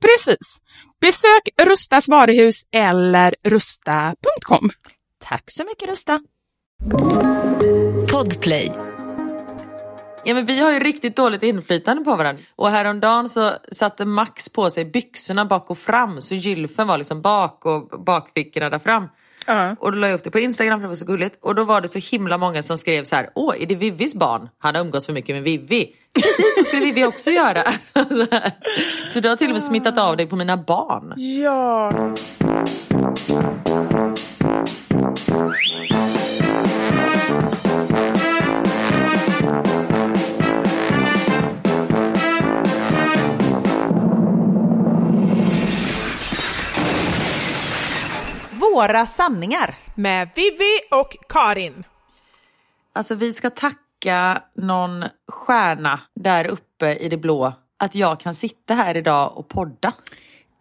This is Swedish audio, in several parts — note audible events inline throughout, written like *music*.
Precis. Besök Rustas varuhus eller rusta.com. Tack så mycket Rusta. Podplay. Ja, men vi har ju riktigt dåligt inflytande på varandra. Och häromdagen så satte Max på sig byxorna bak och fram så gylfen var liksom bak och bakfickorna där fram. Ja. Och då la jag upp det på Instagram för det var så gulligt. Och då var det så himla många som skrev så här. Åh, är det Vivis barn? Han har umgås för mycket med Vivi. Precis, så skulle Vivi också göra. *laughs* så du har till och med smittat av dig på mina barn. Ja. Våra sanningar. Med Vivi och Karin. Alltså vi ska tacka någon stjärna där uppe i det blå att jag kan sitta här idag och podda.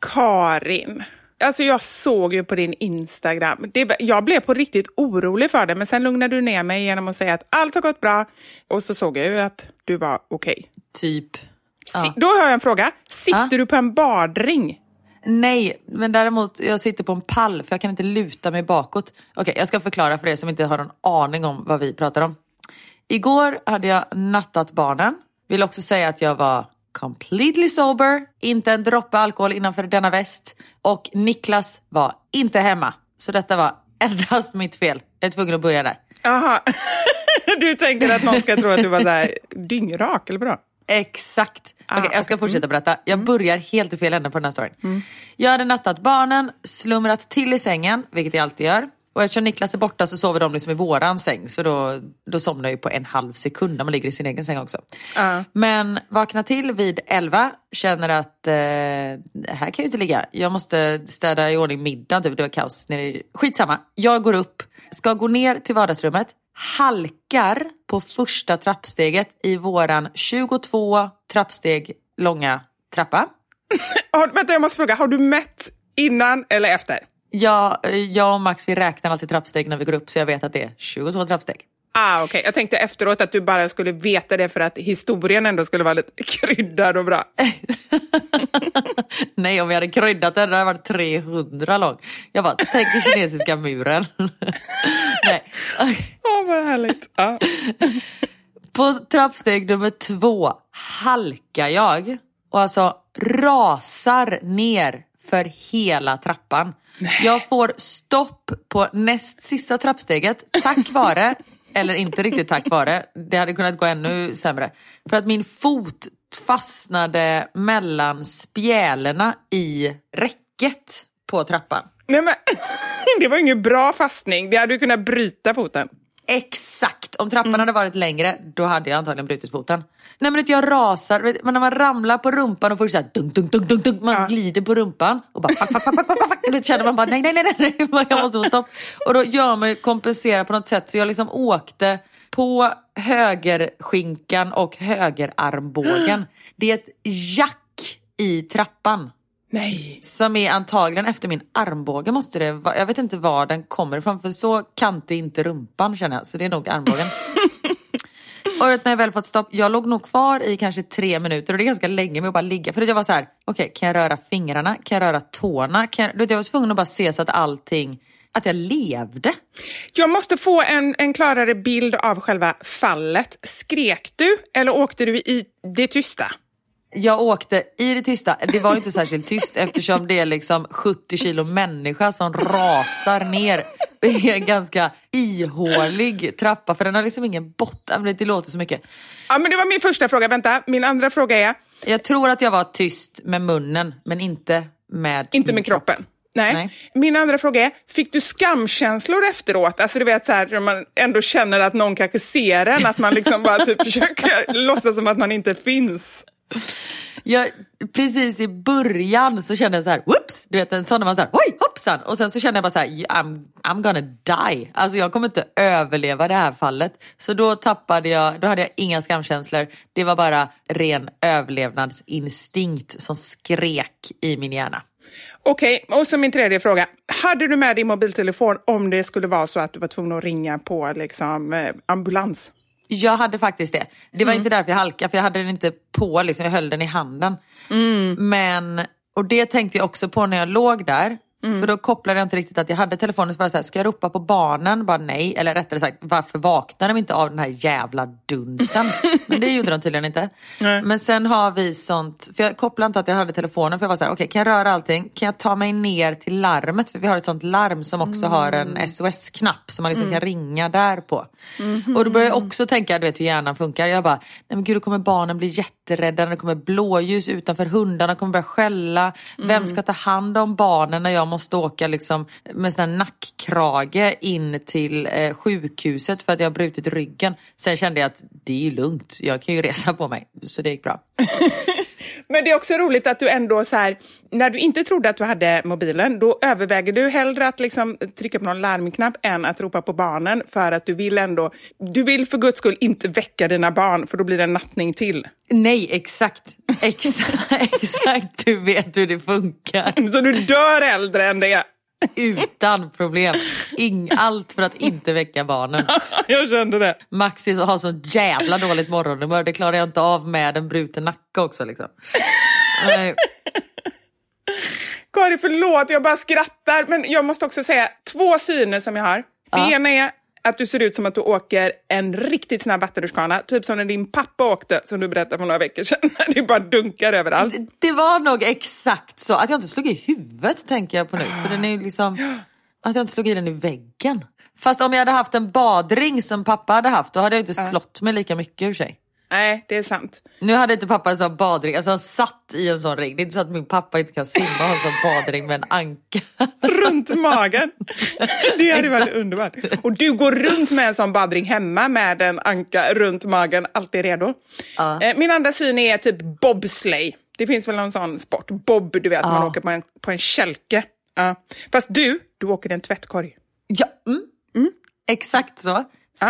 Karin. Alltså jag såg ju på din Instagram. Det, jag blev på riktigt orolig för det, men sen lugnade du ner mig genom att säga att allt har gått bra. Och så såg jag ju att du var okej. Typ. Si- Då har jag en fråga. Sitter Ja. du på en badring? Nej, men däremot jag sitter på en pall för jag kan inte luta mig bakåt. Okej, jag ska förklara för er som inte har någon aning om vad vi pratar om. Igår hade jag nattat barnen. Vill också säga att jag var completely sober, inte en droppe alkohol innanför denna väst och Niklas var inte hemma. Så detta var endast mitt fel. Jag är tvungen att börja där. Jaha. *laughs* Du tänker att någon ska tro att du var så här dyngrak, eller bra? Exakt. Ah, Okej, jag ska okej. fortsätta berätta. Jag börjar helt i fel ände på den här storyn. Jag hade nattat barnen, slumrat till i sängen, vilket jag alltid gör. Och eftersom Niklas är borta så sover de liksom i våran säng. Så då, då somnar jag ju på en halv sekund när man ligger i sin egen säng också. Ja. Men vaknar till vid 11, känner att eh, här kan jag ju inte ligga. Jag måste städa i ordning middagen, typ. det var kaos. Nere i... Skitsamma, jag går upp, ska gå ner till vardagsrummet, halkar på första trappsteget i våran 22 trappsteg långa trappa. *laughs* Har, vänta, jag måste fråga. Har du mätt innan eller efter? Jag, jag och Max vi räknar alltid trappsteg när vi går upp så jag vet att det är 22 trappsteg. Ah, okej. Jag tänkte efteråt att du bara skulle veta det för att historien ändå skulle vara lite *laughs* kryddad och bra. *laughs* Nej, om vi hade kryddat den hade det varit 300 lång. Jag bara, tänk den kinesiska muren. *laughs* Nej. okej. Åh, vad härligt. Ja. På trappsteg nummer två halkar jag och alltså rasar ner för hela trappan. Jag får stopp på näst sista trappsteget tack vare, eller inte riktigt tack vare, det hade kunnat gå ännu sämre. För att min fot fastnade mellan spjälerna i räcket på trappan. Nej, men, *laughs* det var ingen bra fastning. Det hade ju kunnat bryta foten. Exakt! Om trappan hade varit längre, då hade jag antagligen brutit foten. Nej men jag rasar, vet, men när man ramlar på rumpan och får så här dunk, dunk, dunk, dunk, dunk, man Ja. glider på rumpan och bara fuck, fuck, fuck, fuck, fuck, fuck. Då känner man bara nej, nej, nej, nej, nej, *laughs* jag måste få stopp. Och då gör man ju kompensera på något sätt så jag liksom åkte på högerskinkan och högerarmbågen. Det är ett jack i trappan. Nej. Som är antagligen efter min armbåge måste det vara. Jag vet inte var den kommer ifrån för så kantig inte rumpan känner jag. Så det är nog armbågen. *laughs* och när jag väl fått stopp, jag låg nog kvar i kanske tre minuter och det är ganska länge med att bara ligga. För jag var så här, okej kan jag röra fingrarna? Kan jag röra tårna? Kan jag... jag var tvungen att bara se så att allting, att jag levde. Jag måste få en, en klarare bild av själva fallet. Skrek du eller åkte du i det tysta? Jag åkte i det tysta. Det var inte särskilt tyst eftersom det är liksom 70 kilo människa som rasar ner. Är en ganska ihålig trappa för den har liksom ingen botten. Det låter så mycket. Ja, men det var min första fråga. Vänta, min andra fråga är, Jag tror att jag var tyst med munnen men inte med inte med kropp. kroppen. Nej. Nej. Min andra fråga är, fick du skamkänslor efteråt? Alltså du vet så här, man ändå känner att någon kanske ser en, att man liksom bara typ *laughs* försöker låtsas som att man inte finns. Jag, precis i början så kände jag så här, whoops! Du vet en sån när man så här, oj hoppsan! Och sen så kände jag bara så här, I'm, I'm gonna die. Alltså jag kommer inte överleva det här fallet. Så då tappade jag, då hade jag inga skamkänslor. Det var bara ren överlevnadsinstinkt som skrek i min hjärna. Okej, och så min tredje fråga. Hade du med din mobiltelefon om det skulle vara så att du var tvungen att ringa på liksom, eh, ambulans? Jag hade faktiskt det. Det var inte därför jag halkade, för jag hade den inte på, liksom, jag höll den i handen. Men, och det tänkte jag också på när jag låg där. För då kopplade jag inte riktigt att jag hade telefonen. Så var jag så här, ska jag ropa på barnen? Bara nej. Eller rättare sagt, varför vaknade de inte av den här jävla dunsen? *laughs* Men det gjorde de tydligen inte. Men sen har vi sånt, för jag kopplade inte att jag hade telefonen. För jag var så här, okej kan jag röra allting? Kan jag ta mig ner till larmet? För vi har ett sånt larm som också har en SOS-knapp som man liksom kan ringa där på. Och då började jag också tänka, du vet hur hjärnan funkar. Jag bara, nej men gud då kommer barnen bli jätterädda. Det kommer blåljus utanför, hundarna kommer börja skälla. Vem ska ta hand om barnen när jag måste åka liksom med sån här nackkrage in till eh, sjukhuset för att jag har brutit ryggen. Sen kände jag att det är ju lugnt, jag kan ju resa på mig. Så det gick bra. *laughs* Men det är också roligt att du ändå så här, när du inte trodde att du hade mobilen, då överväger du hellre att liksom trycka på någon larmknapp än att ropa på barnen för att du vill ändå, du vill för guds skull inte väcka dina barn för då blir det en nattning till. Nej, exakt. Exakt, *laughs* exakt. Du vet hur det funkar. Så du dör äldre än det. Utan problem. Ing, allt för att inte väcka barnen. *laughs* Jag kände det. Maxi har så jävla dåligt morgonhumör. Det klarar jag inte av med en bruten nacke också. Liksom. Nej. Kari, förlåt, jag bara skrattar. Men jag måste också säga två syner som jag har. Det Ja. ena är att du ser ut som att du åker en riktigt snabb vattenrutschkana. Typ som när din pappa åkte, som du berättade för några veckor sedan. *laughs* Det bara dunkar överallt. Det var nog exakt så. Att jag inte slog i huvudet tänker jag på nu. För den är liksom... Att jag inte slog i den i väggen. Fast om jag hade haft en badring som pappa hade haft då hade jag inte slått mig lika mycket ur sig. Nej, det är sant. Nu hade inte pappa en sån badring, alltså han satt i en sån ring. Det är inte så att min pappa inte kan simma och ha en sån badring med en anka. Runt magen. Det hade varit underbart. Och du går runt med en sån badring hemma med en anka runt magen, alltid redo. Ja. Eh, Min andra syn är typ bobsleigh. Det finns väl någon sån sport? Bob, du vet, man Ja. åker på en, på en kälke. Ja. Fast du, du åker i en tvättkorg. Ja, mm. exakt så.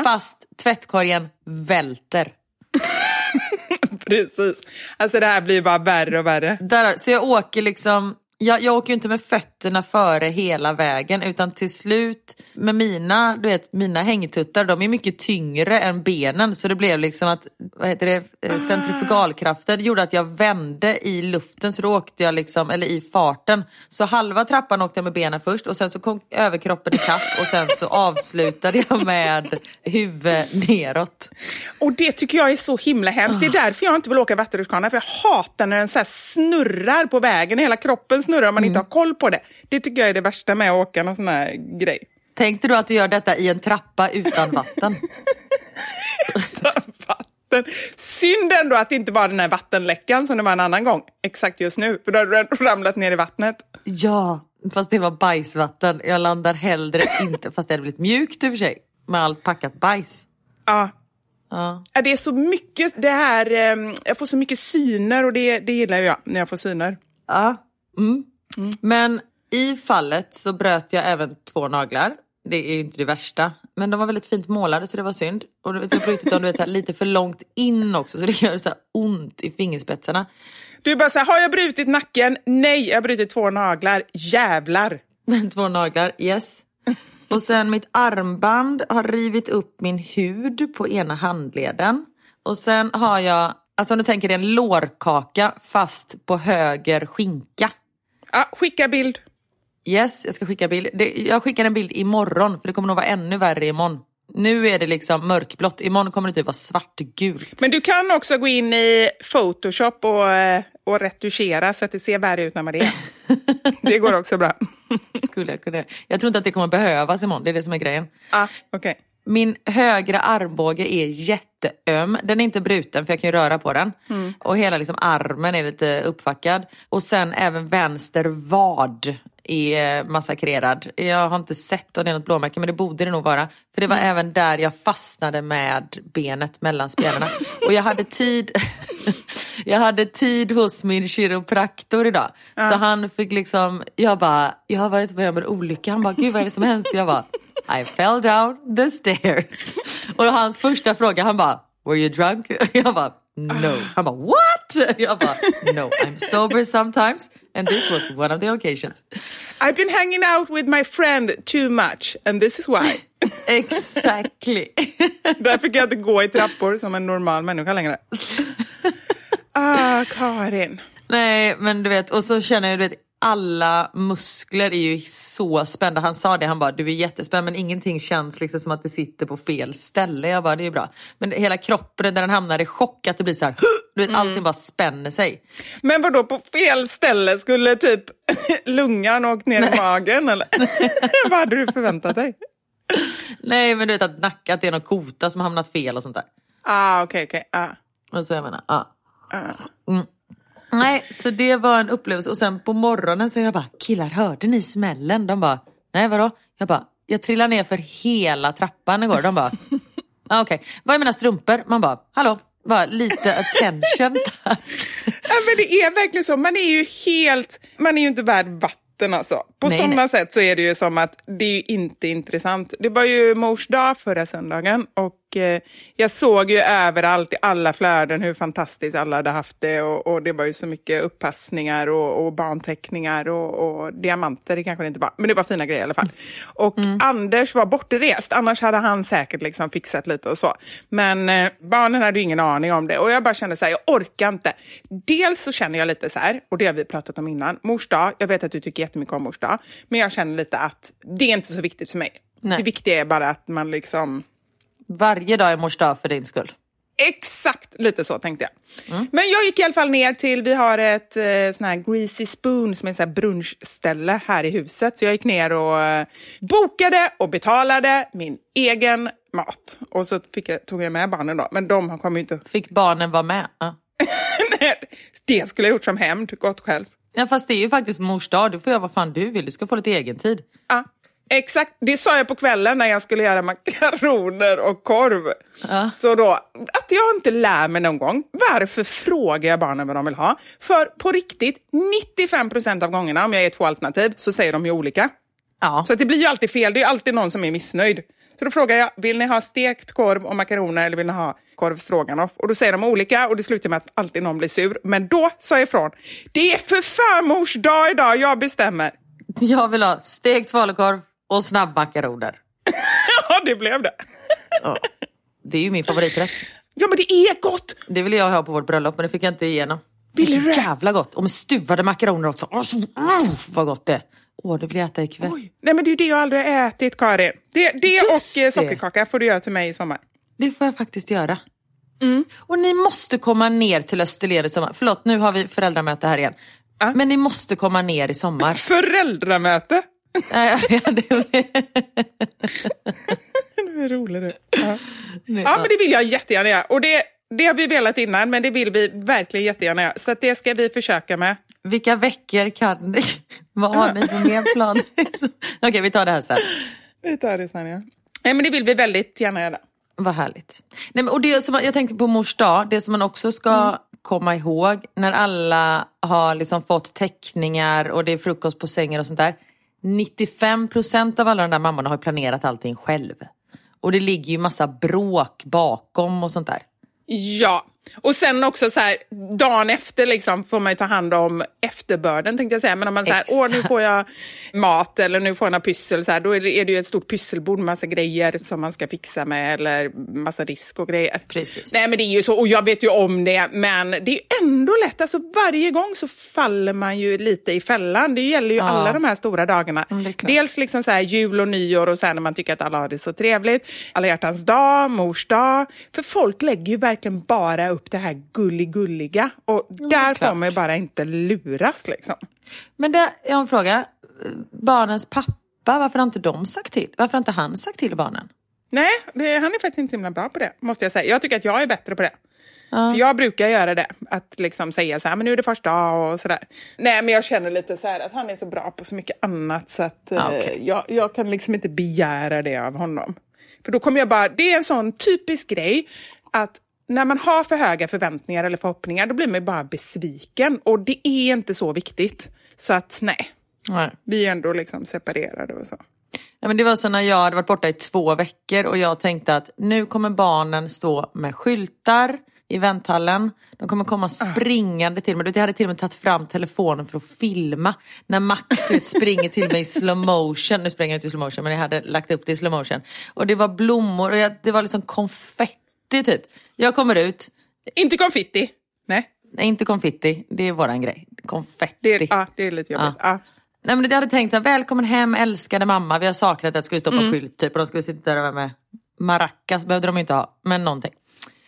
Fast tvättkorgen välter. *laughs* Precis. Alltså det här blir bara värre och värre. Där, så jag åker liksom, jag, jag åker ju inte med fötterna före hela vägen utan till slut med mina, du vet, mina hängtuttar, de är mycket tyngre än benen så det blev liksom att, vad heter det, eh, centrifugalkraften gjorde att jag vände i luften så då åkte jag liksom, eller i farten. Så halva trappan åkte jag med benen först och sen så kom överkroppen i kapp och sen så avslutade jag med huvudet neråt. Och det tycker jag är så himla hemskt. Det är därför jag inte vill åka vattenrutschkana. För jag hatar när den så snurrar på vägen. Hela kroppen snurrar om man inte har koll på det. Det tycker jag är det värsta med att åka någon sån här grej. Tänkte du att du gör detta i en trappa utan vatten? *laughs* vatten. Synd ändå att det inte var den här vattenläckan som det var en annan gång. Exakt just nu. För då hade den ramlat ner i vattnet. Ja, fast det var bajsvatten. Jag landar hellre inte, fast det hade blivit mjukt i och för sig. med allt packat bajs. Ja. Ja. Ja, Det är så mycket, det här, eh, jag får så mycket syner och det, det gillar jag när jag får syner. Ja. Mm. Men i fallet så bröt jag även två naglar. Det är ju inte det värsta. Men de var väldigt fint målade så det var synd. Och du vet, jag brutit dem du vet, här, lite för långt in också så det gör så här ont i fingerspetsarna. Du bara så här, har jag brutit nacken? Nej, jag har brutit två naglar. Jävlar! *laughs* Två naglar, yes. Och sen mitt armband har rivit upp min hud på ena handleden. Och sen har jag, alltså om du tänker dig en lårkaka fast på höger skinka. Ja, skicka bild. Yes, jag ska skicka bild. Det, jag skickar en bild imorgon för det kommer nog vara ännu värre imorgon. Nu är det liksom mörkblått, imorgon kommer det typ vara svartgult. Men du kan också gå in i Photoshop och, eh, och retuschera så att det ser värre ut när man är. *laughs* Det går också bra. Skulle jag kunna. Jag tror inte att det kommer behövas imorgon, det är det som är grejen. Ah, okej. Min högra armbåge är jätteöm. Den är inte bruten för jag kan ju röra på den. Och hela liksom armen är lite uppfackad. Och sen även vänster vad är massakrerad. Jag har inte sett om det är något blåmärke men det borde det nog vara. För det var även där jag fastnade med benet mellan spelarna. Och jag hade tid *laughs* Jag hade tid hos min kiropraktor idag. Så han fick liksom, jag bara, jag har varit med om en olycka. Han bara, gud vad är det som hänt? Jag bara, I fell down the stairs. *laughs* Och hans första fråga, han bara, were you drunk? *laughs* Jag bara, no. Han bara, what? *laughs* Jag bara, no, I'm sober sometimes. And this was one of the occasions. I've been hanging out with my friend too much and this is why. Exactly. Därför kan jag inte gå i trappor som en normal människa längre. Ah, Karin. Nej, men du vet, och så känner jag, du vet, alla muskler är ju så spända. Han sa det, han bara, du är jättespänd men ingenting känns liksom som att det sitter på fel ställe. Jag bara, det är bra. Men hela kroppen, där den hamnar i chock, att det blir så här, *gasps* du vet, allting bara spänner sig. Men vad då på fel ställe? Skulle typ *laughs* lungan åkt ner i magen eller? *laughs* vad hade du förväntat dig? Nej, men du vet att nack, att det är någon kota som hamnat fel och sånt där. Ah, okej, okej. Ah. Och så jag menar, ja. Mm. Nej, så det var en upplevelse. Och sen på morgonen så jag bara, killar hörde ni smällen? De bara, nej vadå? Jag bara, jag trillade ner för hela trappan igår. De bara, *laughs* ah, okej. Vad är mina strumpor? Man bara, hallå? Bara lite attention tack. *laughs* Ja, men det är verkligen så. Man är ju helt... Man är ju inte värd vatten alltså. På Nej, sådana nej. sätt så är det ju som att det är inte intressant. Det var ju mors dag förra söndagen och eh, jag såg ju överallt i alla flöden hur fantastiskt alla hade haft det och, och det var ju så mycket uppassningar och, och barnteckningar och, och diamanter, det kanske det inte var, men det var fina grejer i alla fall. Och Anders var bortrest, annars hade han säkert liksom fixat lite och så. Men eh, barnen hade ju ingen aning om det och jag bara kände så här, jag orkar inte. Dels så känner jag lite så här, och det har vi pratat om innan, mors dag, jag vet att du tycker jättemycket om mors dag, men jag känner lite att det är inte så viktigt för mig. Nej. Det viktiga är bara att man liksom Varje dag är mors dag för din skull. Exakt lite så tänkte jag. Men jag gick i alla fall ner till, vi har ett eh, sån här Greasy Spoon som är ett brunchställe här i huset. Så jag gick ner och eh, bokade och betalade min egen mat. Och så jag, tog jag med barnen då, men de kommer ju inte... Fick barnen vara med? Ja. *laughs* Nej, det skulle jag gjort som hämnd, gått själv. Ja, fast det är ju faktiskt mors dag. Du får göra vad fan du vill. Du ska få lite egen tid. Ja, exakt. Det sa jag på kvällen när jag skulle göra makaroner och korv. Så då, att jag inte lär mig någon gång. Varför frågar jag barnen vad de vill ha? För på riktigt, 95 procent av gångerna om jag ger två alternativ så säger de ju olika. Ja. Så det blir ju alltid fel. Det är alltid någon som är missnöjd. Så då frågar jag, vill ni ha stekt korv och makaroner eller vill ni ha korv stroganoff? Och då säger de olika och det slutar med att alltid någon blir sur. Men då sa jag ifrån, det är för farmors dag idag, jag bestämmer. Jag vill ha stekt falukorv och snabbmakaroner. *laughs* Ja, det blev det. Det är ju min favoriträtt. Ja, men det är gott! Det ville jag ha på vårt bröllop men det fick jag inte igenom. Ville det är så jävla gott. Och med stuvade makaroner också. Oh, vad gott det är. Åh, det vill jag äta ikväll. Oj. Nej, men det är ju det jag aldrig har ätit, Karin. Det, det Just och eh, det. sockerkaka får du göra till mig i sommar. Det får jag faktiskt göra. Och ni måste komma ner till Österlen i sommar. Förlåt, nu har vi föräldramöte här igen. Ja. Men ni måste komma ner i sommar. Föräldramöte! Nej, ja, det- Du är rolig du. Ja. ja, men det vill jag jättegärna göra. Och det, det har vi velat innan, men det vill vi verkligen jättegärna göra. Så att det ska vi försöka med. Vilka veckor kan ni? Vad har ni för mer plan? *laughs* Okej, vi tar det här sen. Vi tar det sen, ja. Nej men det vill vi väldigt gärna göra. Vad härligt. Nej, men, och det som, jag tänkte på mors dag, det som man också ska Mm. komma ihåg när alla har liksom fått teckningar och det är frukost på sängen och sånt där. 95% av alla de där mammorna har planerat allting själv. Och det ligger ju massa bråk bakom och sånt där. Ja, och sen också så här, dagen efter liksom får man ju ta hand om efterbörden tänkte jag säga. Men om man säger, åh nu Exakt. får jag mat eller nu får jag några pyssel, så här, då är det, är det ju ett stort pysselbord med massa grejer som man ska fixa med eller massa disk och grejer. Precis. Nej men det är ju så, och jag vet ju om det, men det är ju ändå lätt, alltså varje gång så faller man ju lite i fällan. Det gäller ju Ja. alla de här stora dagarna. Mm. Dels liksom så här jul och nyår och så här när man tycker att alla har det så trevligt. Alla hjärtans dag, mors dag. För folk lägger ju verkligen bara upp det här gulligulliga och där får klart. man ju bara inte luras liksom. Men det, jag har en fråga. Barnens pappa, varför har inte de sagt till? Varför har inte han sagt till barnen? Nej, det, han är faktiskt inte så himla bra på det, måste jag säga. Jag tycker att jag är bättre på det. För jag brukar göra det, att liksom säga så här, men nu är det första dag och sådär. Nej, men jag känner lite så här att han är så bra på så mycket annat så att Ah, eh, okej. jag, jag kan liksom inte begära det av honom. För då kommer jag bara, det är en sån typisk grej att när man har för höga förväntningar eller förhoppningar, då blir man bara besviken. Och det är inte så viktigt. Så att nej, Nej. vi är ändå liksom separerade och så. Ja, men det var så när jag hade varit borta i två veckor och jag tänkte att nu kommer barnen stå med skyltar i vänthallen. De kommer komma springande till mig. Jag hade till och med tagit fram telefonen för att filma. När Max vet, springer till mig i slow motion. Nu springer jag inte i slow motion men jag hade lagt upp det i slow motion. Och det var blommor och jag, det var liksom konfetti typ. Jag kommer ut, Inte konfitti. Nej, nej inte konfetti, det är våran grej. Konfetti. det är, ja, det är lite jobbigt. Ja. Nej, men jag hade tänkt så här, välkommen hem älskade mamma. Vi har saknat att det skulle stå Mm. på skylt typ och de skulle sitta där med maracas. Behövde de inte ha, men någonting.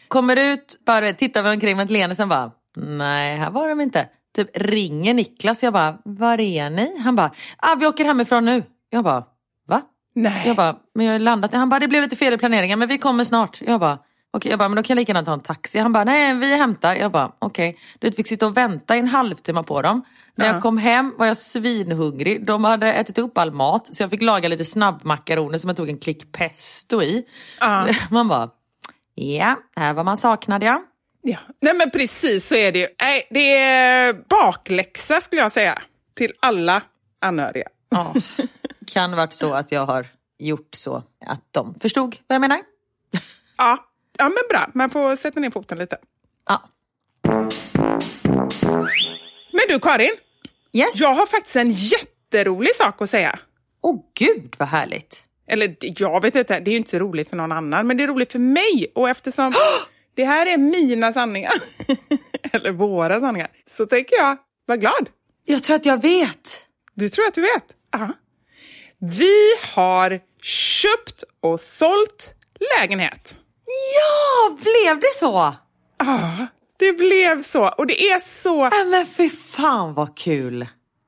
Kommer ut, bara tittar vi omkring med Lene sen bara, nej här var de inte. Typ ringer Niklas, jag bara, var är ni? Han bara, ah, vi åker hemifrån nu. Jag bara, va? Nej. Jag bara, men jag har landat. Han bara, det blev lite fel i planeringen men vi kommer snart. Jag bara, okej, jag bara, men då kan jag lika gärna ta en taxi. Han bara, nej vi hämtar. Jag bara, okej. Du vet, fick sitta och vänta i en halvtimme på dem. När jag kom hem var jag svinhungrig. De hade ätit upp all mat så jag fick laga lite snabbmakaroner som jag tog en klick pesto i. Ja. *laughs* Man bara, ja, här var man saknad ja. Ja. Nej men precis så är det ju. Nej, det är bakläxa skulle jag säga. Till alla anhöriga. ja. Kan varit så att jag har gjort så att de förstod vad jag menar. Ja. Ja, men bra. Man får sätta ner foten lite. Ja. Men du Karin, Yes. jag har faktiskt en jätterolig sak att säga. Åh gud vad härligt. Eller jag vet inte, det är ju inte så roligt för någon annan, men det är roligt för mig. Och eftersom *gasps* det här är mina sanningar, *laughs* eller våra sanningar, så tänker jag vara glad. Jag tror att jag vet. Du tror att du vet? Ja. Vi har köpt och sålt lägenhet. Ja, blev det så? Ja, det blev så. Och det är så... Äh, men fy fan vad kul.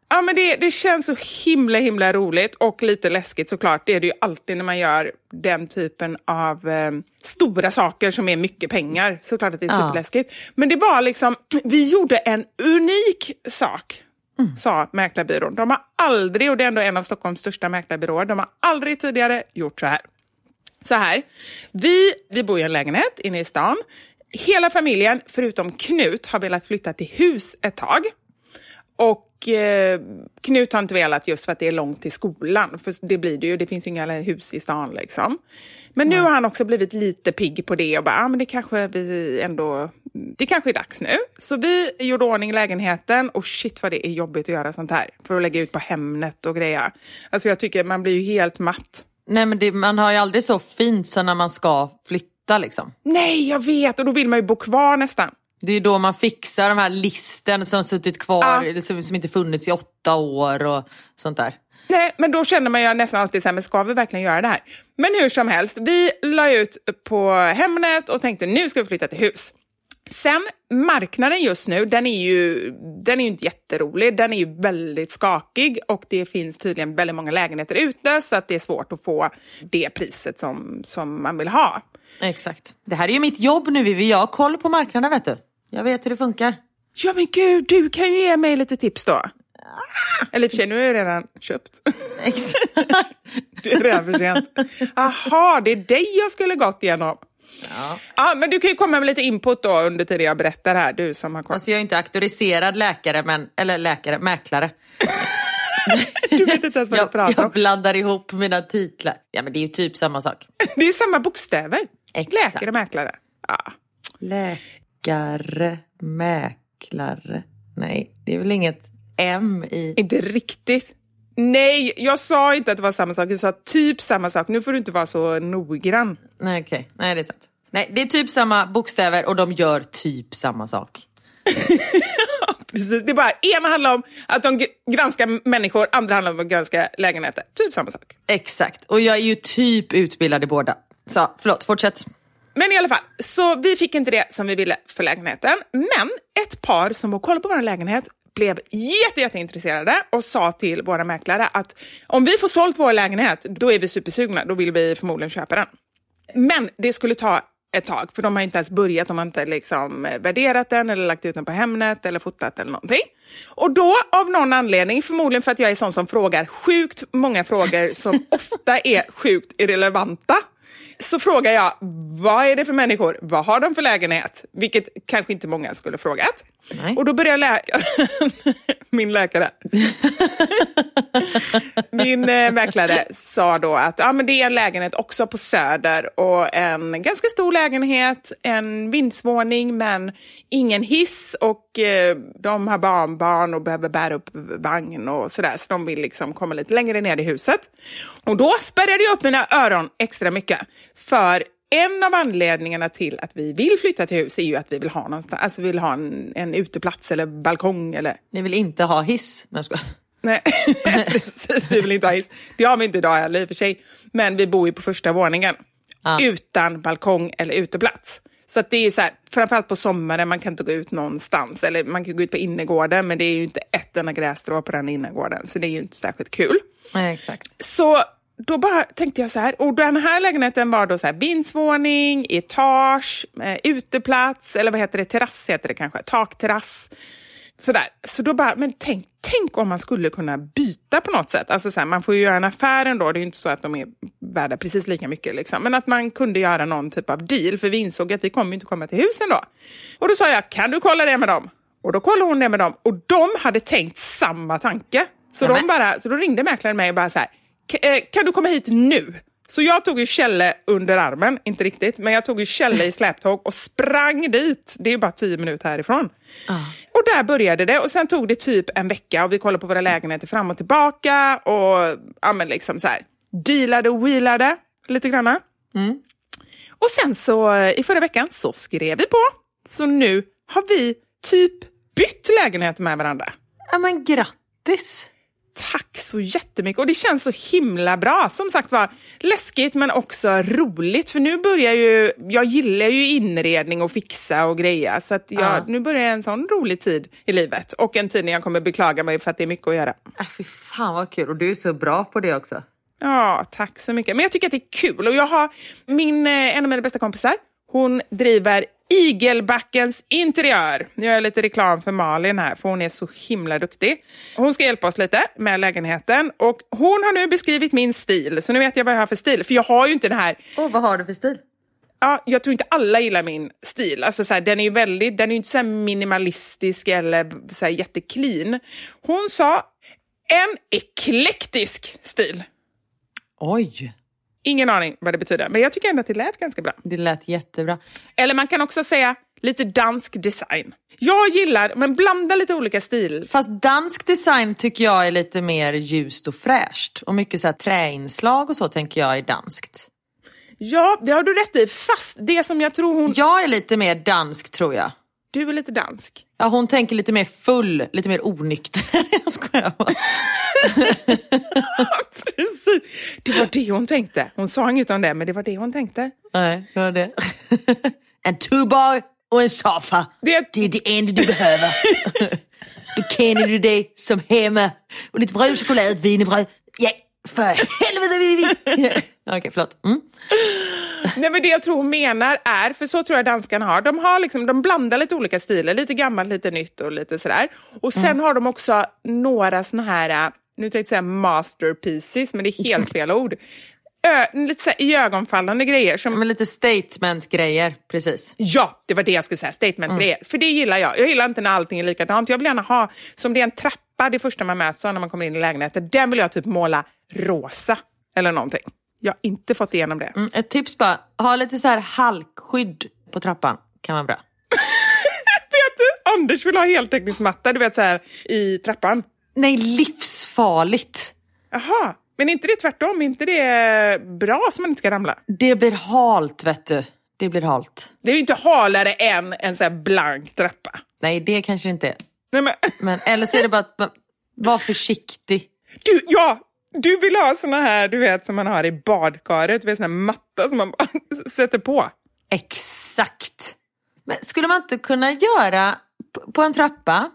Ja, men det, det känns så himla, himla roligt och lite läskigt såklart. Det är det ju alltid när man gör den typen av eh, stora saker som är mycket pengar. Såklart att det är Ja. superläskigt. Men det var liksom, *clears throat* vi gjorde en unik sak, sa Mäklarbyrån. De har aldrig, och det är ändå en av Stockholms största mäklarbyråer, de har aldrig tidigare gjort så här. Så här, vi, vi bor i en lägenhet inne i stan. Hela familjen, förutom Knut, har velat flytta till hus ett tag. Och eh, Knut har inte velat just för att det är långt till skolan. För det blir det ju, det finns ju inga hus i stan liksom. Men nu har han också blivit lite pigg på det och bara, ah, men det kanske vi ändå, det kanske är dags nu. Så vi gjorde ordning lägenheten och shit vad det är jobbigt att göra sånt här. För att lägga ut på Hemnet och grejer. Alltså jag tycker man blir ju helt matt. Nej men det, man har ju aldrig så fint som när man ska flytta liksom. Nej, jag vet och då vill man ju bo kvar nästan. Det är då man fixar de här listen som suttit kvar, Ja. som, som inte funnits i åtta år och sånt där. Nej, men då känner man ju nästan alltid så här, men ska vi verkligen göra det här? Men hur som helst, vi la ut på Hemnet och tänkte nu ska vi flytta till hus. Sen, marknaden just nu, den är ju, den är ju inte jätterolig. Den är ju väldigt skakig och det finns tydligen väldigt många lägenheter ute så att det är svårt att få det priset som, som man vill ha. Exakt. Det här är ju mitt jobb nu Vivi, jag har koll på marknaden vet du. Jag vet hur det funkar. Ja men gud, du kan ju ge mig lite tips då. Eller i och för sig, nu är jag redan köpt. Exakt. *laughs* Det är redan för sent. Jaha, det är dig jag skulle gått igenom. Ja. Ja, men du kan ju komma med lite input då under tiden jag berättar här, du som har koll. Alltså jag är inte auktoriserad läkare, men, eller läkare, mäklare. *laughs* Du vet inte ens vad jag, Jag, pratar jag om. blandar ihop mina titlar. Ja men det är ju typ samma sak. Det är samma bokstäver. Exakt. Läkare, mäklare. Ja. Läkare, mäklare. Nej, det är väl inget M i... Inte riktigt. Nej, jag sa inte att det var samma sak. Jag sa typ samma sak. Nu får du inte vara så noggrann. Nej okej, nej det är sant. Nej, det är typ samma bokstäver och de gör typ samma sak. *laughs* Precis. Det är bara, ena handlar om att de granskar människor, andra handlar om att granska lägenheter. Typ samma sak. Exakt, och jag är ju typ utbildad i båda. Så förlåt, fortsätt. Men i alla fall, så vi fick inte det som vi ville för lägenheten. Men ett par som var och kollade på vår lägenhet blev jätte, jätteintresserade och sa till våra mäklare att om vi får sålt vår lägenhet, då är vi supersugna. Då vill vi förmodligen köpa den. Men det skulle ta ett tag, för de har inte ens börjat. De har inte liksom värderat den eller lagt ut den på Hemnet eller fotat eller någonting. Och då av någon anledning, förmodligen för att jag är sån som frågar sjukt många frågor som *laughs* ofta är sjukt irrelevanta, så frågar jag, vad är det för människor? Vad har de för lägenhet? Vilket kanske inte många skulle frågat. Nej. Och då börjar läkaren, min läkare, min eh, mäklare sa då att ja, men det är en lägenhet också på Söder och en ganska stor lägenhet, en vindsvåning men ingen hiss och eh, de har barnbarn och behöver bära upp vagn och sådär så de vill liksom komma lite längre ner i huset. Och då spärrade jag upp mina öron extra mycket för en av anledningarna till att vi vill flytta till hus är ju att vi vill ha någonstans, alltså vi vill ha en, en uteplats eller balkong eller Ni vill inte ha hiss? Men skojar. Nej, *laughs* precis. Vi vill inte ha hiss. Det har vi inte idag heller i och för sig. Men vi bor ju på första våningen. Ja. Utan balkong eller uteplats. Så att det är ju så här, framförallt på sommaren, man kan inte gå ut någonstans. Eller man kan gå ut på innergården, men det är ju inte ett enda grässtrå på den innergården. Så det är ju inte särskilt kul. Nej, exakt. Så då bara tänkte jag så här, och den här lägenheten var då så här vindsvåning, etage, eh, uteplats, eller vad heter det, terrass heter det kanske, takterrass. Sådär. Så då bara, men tänk, tänk om man skulle kunna byta på något sätt. Alltså så här, man får ju göra en affär ändå, det är ju inte så att de är värda precis lika mycket. Liksom. Men att man kunde göra någon typ av deal, för vi insåg att vi kommer inte komma till husen då. Och då sa jag, kan du kolla det med dem? Och då kollade hon det med dem, och de hade tänkt samma tanke. Så, Nämen. de bara, så då ringde mäklaren mig och bara så här, "K- eh, kan du komma hit nu? Så jag tog ju Kjelle under armen, inte riktigt, men jag tog ju Kjelle i släptåg och sprang dit. Det är ju bara tio minuter härifrån. Och där började det och sen tog det typ en vecka och vi kollade på våra lägenheter fram och tillbaka och ja, men liksom så här, dealade och wheelade lite granna. Och sen så eh, i förra veckan så skrev vi på. Så nu har vi typ bytt lägenhet med varandra. Ja men grattis! Tack så jättemycket och det känns så himla bra. Som sagt var, läskigt men också roligt för nu börjar ju, jag gillar ju inredning och fixa och greja så att jag, Ja. nu börjar en sån rolig tid i livet och en tid när jag kommer beklaga mig för att det är mycket att göra. Äh, fy fan vad kul och du är så bra på det också. Ja, tack så mycket. Men jag tycker att det är kul och jag har min, eh, en av mina bästa kompisar, hon driver Igelbackens interiör. Nu gör jag lite reklam för Malin här, för hon är så himla duktig. Hon ska hjälpa oss lite med lägenheten och hon har nu beskrivit min stil, så nu vet jag vad jag har för stil. För jag har ju inte den här Åh, vad har du för stil? Ja, jag tror inte alla gillar min stil. Alltså, så här, den är ju väldigt, den är inte så här minimalistisk eller så här jätteclean. Hon sa en eklektisk stil. Oj, Ingen aning vad det betyder, men jag tycker ändå att det lät ganska bra. det lät jättebra. Eller man kan också säga lite dansk design. Jag gillar, men blanda lite olika stil. Fast dansk design tycker jag är lite mer ljust och fräscht. Och mycket så här träinslag och så tänker jag är danskt. Ja, det har du rätt i. Fast det som jag tror hon... Jag är lite mer dansk tror jag. Du är lite dansk. Ja, hon tänker lite mer full, lite mer onykter. *laughs* jag skojar bara. *laughs* Precis. Det var det hon tänkte. Hon sa inget om det, men det var det hon tänkte. Nej, det var det. *laughs* en tuborg och en soffa. Det- det är det enda du behöver. Då känner du dig som hemma. Och lite bröd, choklad, wienerbröd. Ja, För helvete! Okej, förlåt. Mm. Nej men det jag tror hon menar är, för så tror jag danskarna har, de, har liksom, de blandar lite olika stilar, lite gammalt, lite nytt och lite sådär. Och sen Mm. har de också några såna här, nu tänkte jag säga masterpieces, men det är helt *laughs* fel ord. Ö, lite så här iögonfallande grejer som Men lite statement-grejer, precis. Ja, det var det jag skulle säga. Statement-grejer. För det gillar jag. Jag gillar inte när allting är likadant. Jag vill gärna ha, som det är en trappa det första man möts av när man kommer in i lägenheten. Den vill jag typ måla rosa eller någonting. Jag har inte fått igenom det. Mm, ett tips bara, ha lite så här halkskydd på trappan. Kan vara bra. *laughs* Vet du, Anders vill ha heltäckningsmatta, du vet så här i trappan. Nej, livsfarligt. Jaha, men är inte det tvärtom? Är inte det bra så man inte ska ramla? Det blir halt, vet du. Det blir halt. Det är ju inte halare än en så här blank trappa. Nej, det kanske det inte är. Nej, men, Men, eller så är det bara att var försiktig. du, ja, du vill ha såna här, du vet, som man har i badkaret, vet, såna här matta som man *laughs* sätter på. Exakt. Men skulle man inte kunna göra på en trappa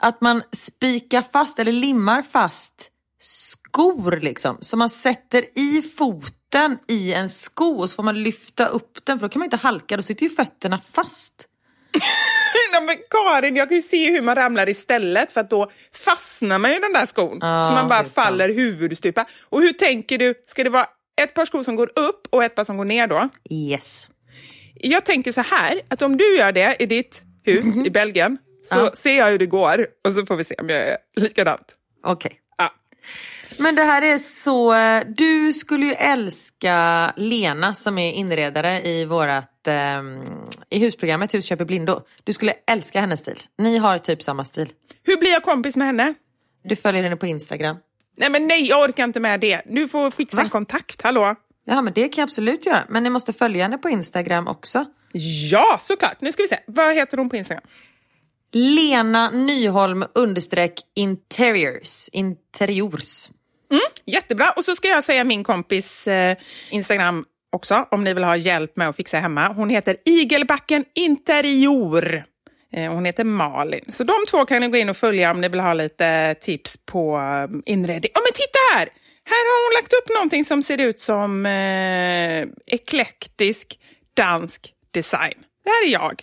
att man spikar fast eller limmar fast skor liksom. Så man sätter i foten i en sko och så får man lyfta upp den för då kan man inte halka, då sitter ju fötterna fast. *laughs* Nej, men Karin, jag kan ju se hur man ramlar istället för att då fastnar man ju i den där skon. Ja, så man bara är sant. faller huvudstupa. Och hur tänker du, ska det vara ett par skor som går upp och ett par som går ner då? Yes. Jag tänker så här, att om du gör det i ditt hus i Belgien så Ja. ser jag hur det går och så får vi se om jag är likadant. Okej. Ja. Men det här är så, eh, du skulle ju älska Lena som är inredare i vårat, ehm, i husprogrammet Husköp i blindo. Du skulle älska hennes stil. Ni har typ samma stil. Hur blir jag kompis med henne? Du följer henne på Instagram. Nej men nej, jag orkar inte med det. Du får fixa Va? en kontakt, hallå? Ja men det kan jag absolut göra. Men ni måste följa henne på Instagram också. Ja, såklart. Nu ska vi se. Vad heter hon på Instagram? Lena Nyholm understreck interiors. Interiors. Jättebra. Och så ska jag säga min kompis eh, Instagram också, om ni vill ha hjälp med att fixa hemma. Hon heter Igelbacken Interior. Eh, hon heter Malin. Så de två kan ni gå in och följa om ni vill ha lite tips på eh, inredning. Ja, men titta här! Här har hon lagt upp någonting som ser ut som eh, eklektisk dansk design. Det här är jag.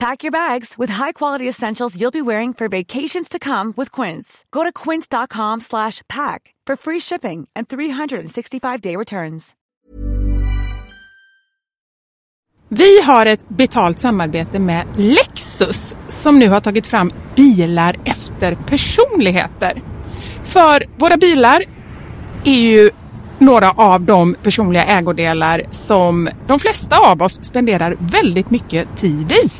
Pack your bags with high-quality essentials you'll be wearing for vacations to come with Quince. Go to quince.com slash pack for free shipping and 365-day returns. Vi har ett betalt samarbete med Lexus som nu har tagit fram bilar efter personligheter. För våra bilar är ju några av de personliga ägodelar som de flesta av oss spenderar väldigt mycket tid i.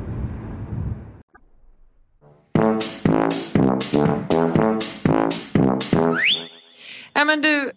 Ja men du,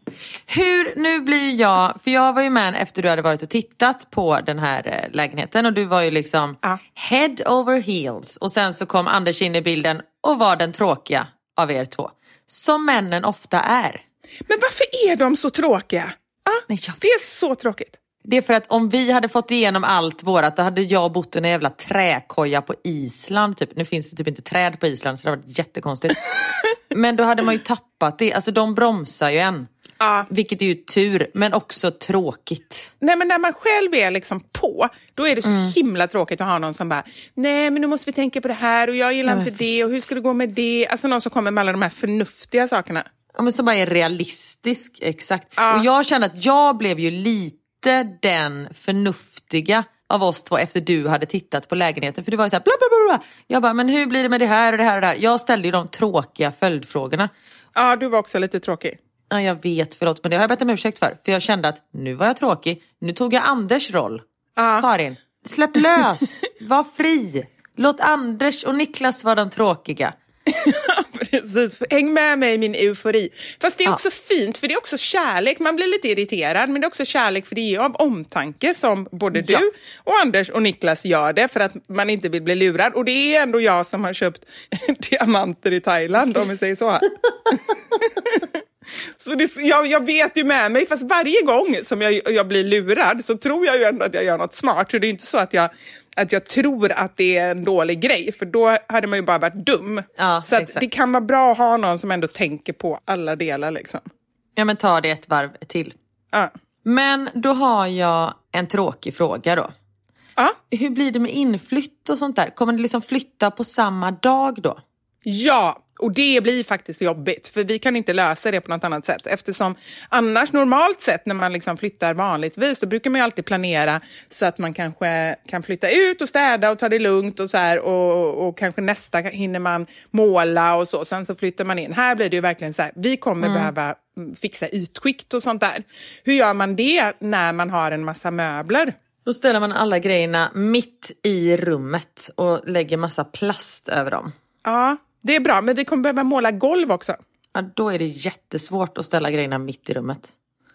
hur, nu blir jag, för jag var ju med efter du hade varit och tittat på den här eh, lägenheten och du var ju liksom Ja. head over heels och sen så kom Anders in i bilden och var den tråkiga av er två. Som männen ofta är. Men varför är de så tråkiga? Ah, Nej, jag det är så tråkigt. Det är för att om vi hade fått igenom allt vårat då hade jag bott i en jävla träkoja på Island. Typ. Nu finns det typ inte träd på Island så det hade varit jättekonstigt. *laughs* Men då hade man ju tappat det. Alltså de bromsar ju en. Ja. Vilket är ju tur men också tråkigt. Nej men när man själv är liksom på, då är det så Mm. himla tråkigt att ha någon som bara Nej men nu måste vi tänka på det här och jag gillar Nej, inte det och hur ska det gå med det? Alltså någon som kommer med alla de här förnuftiga sakerna. Ja, men som bara är realistisk. Exakt. Ja. Och jag kände att jag blev ju lite inte den förnuftiga av oss två efter du hade tittat på lägenheten. För du var ju såhär bla bla bla. Jag bara, men hur blir det med det här och det här och det här? Jag ställde ju de tråkiga följdfrågorna. Ja, du var också lite tråkig. Ja, jag vet, förlåt. Men det har jag bett om ursäkt för. För jag kände att nu var jag tråkig. Nu tog jag Anders roll. Ja. Karin, släpp lös. *laughs* Var fri. Låt Anders och Niklas vara de tråkiga. *laughs* Precis, häng med mig i min eufori. Fast det är Ja. också fint, för det är också kärlek. Man blir lite irriterad, men det är också kärlek för det är av omtanke som både Ja. du och Anders och Niklas gör det för att man inte vill bli lurad. Och det är ändå jag som har köpt *laughs* diamanter i Thailand, om vi säger så. *laughs* Så det, jag, jag vet ju med mig, fast varje gång som jag, jag blir lurad så tror jag ju ändå att jag gör något smart. Så det är inte så att jag, att jag tror att det är en dålig grej, för då hade man ju bara varit dum. Ja, så det kan vara bra att ha någon som ändå tänker på alla delar. Liksom. Ja, men ta det ett varv till. Ja. Men då har jag en tråkig fråga då. Ja. Hur blir det med inflytt och sånt där? Kommer ni liksom flytta på samma dag då? ja, och det blir faktiskt jobbigt, för vi kan inte lösa det på något annat sätt. Eftersom annars, normalt sett, när man liksom flyttar vanligtvis, då brukar man ju alltid planera så att man kanske kan flytta ut och städa och ta det lugnt och så här, och, och kanske nästa hinner man måla och så, sen så flyttar man in. Här blir det ju verkligen så här, vi kommer behöva mm, fixa ytskikt och sånt där. Hur gör man det när man har en massa möbler? Då ställer man alla grejerna mitt i rummet och lägger massa plast över dem. Ja, det är bra, men vi kommer behöva måla golv också. Ja, då är det jättesvårt att ställa grejerna mitt i rummet.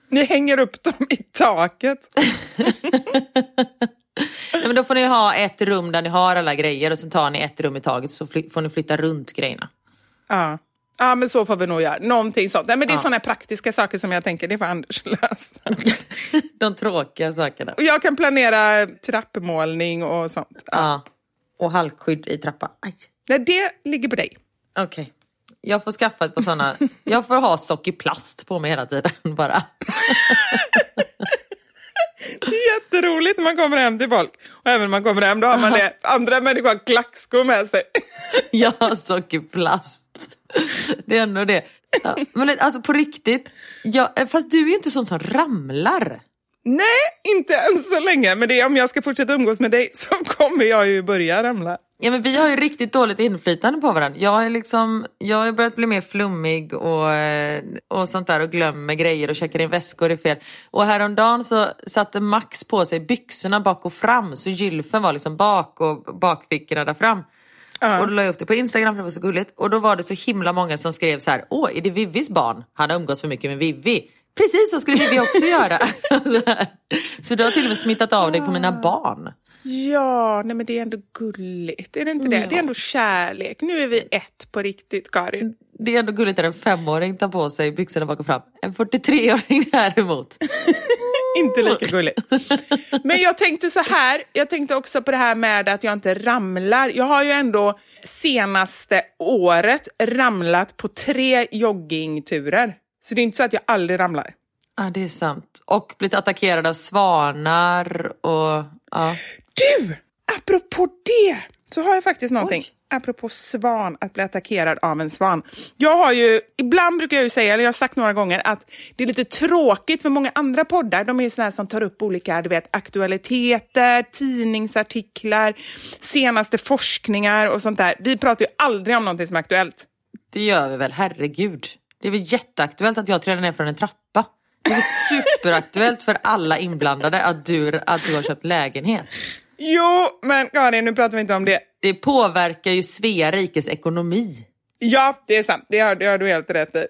Ni hänger upp dem i taket. *laughs* Nej, men då får ni ha ett rum där ni har alla grejer och sen tar ni ett rum i taget så får ni flytta runt grejerna. Ja. ja, men så får vi nog göra. Någonting sånt. Nej, men det är Ja. sådana praktiska saker som jag tänker, det får Anders *laughs* lösa. *laughs* De tråkiga sakerna. Och jag kan planera trappmålning och sånt. Ja. Ja. Och halkskydd i trappa. Aj. Nej, det ligger på dig. Okej. Jag får skaffa ett par sådana. *laughs* Jag får ha sock i plast på mig hela tiden *laughs* bara. Det är jätteroligt när man kommer hem till folk. Och även när man kommer hem, då har man det. Andra människor har klackskor med sig. *laughs* Jag har sock i plast. Det är ändå det. Ja, men alltså på riktigt. Jag, fast du är ju inte sån som ramlar. Nej, inte än så länge. Men det är, om jag ska fortsätta umgås med dig så kommer jag ju börja ramla. Ja, men vi har ju riktigt dåligt inflytande på varandra. Jag har, liksom, jag har börjat bli mer flummig och, eh, och sånt där och glömmer grejer och checkar in väskor i fel. Och häromdagen så satte Max på sig byxorna bak och fram så gylfen var liksom bak och bakfickorna där fram. Och då la jag upp det på Instagram för det var så gulligt. Och då var det så himla många som skrev så här, åh är det Vivis barn? Han har umgås för mycket med Vivi. Precis så skulle Vivi också göra. *laughs* så du har till och med smittat av dig på mina barn. Ja, nej men det är ändå gulligt. Är det inte det? Det är ändå kärlek. Nu är vi ett på riktigt, Karin. Det är ändå gulligt när en femåring tar på sig byxorna bak och fram. En 43-åring *laughs* däremot. *laughs* Inte lika gulligt. Men jag tänkte så här, jag tänkte också på det här med att jag inte ramlar. Jag har ju ändå senaste året ramlat på tre joggingturer. Så det är inte så att jag aldrig ramlar. Ja, det är sant. Och blivit attackerad av svanar och... Ja. Du! Apropå det så har jag faktiskt någonting. Oj. Apropå svan, att bli attackerad av en svan. Jag har ju, ibland brukar jag ju säga, eller jag har sagt några gånger, att det är lite tråkigt för många andra poddar. De är ju såna här som tar upp olika du vet, aktualiteter, tidningsartiklar, senaste forskningar och sånt där. Vi pratar ju aldrig om någonting som är aktuellt. Det gör vi väl, herregud. Det är väl jätteaktuellt att jag trillade ner från en trappa. Det är superaktuellt för alla inblandade att du, att du har köpt lägenhet. Jo, men Karin, nu pratar vi inte om det. Det påverkar ju Svea rikes ekonomi. Ja, det är sant. Det har, det har du helt rätt i.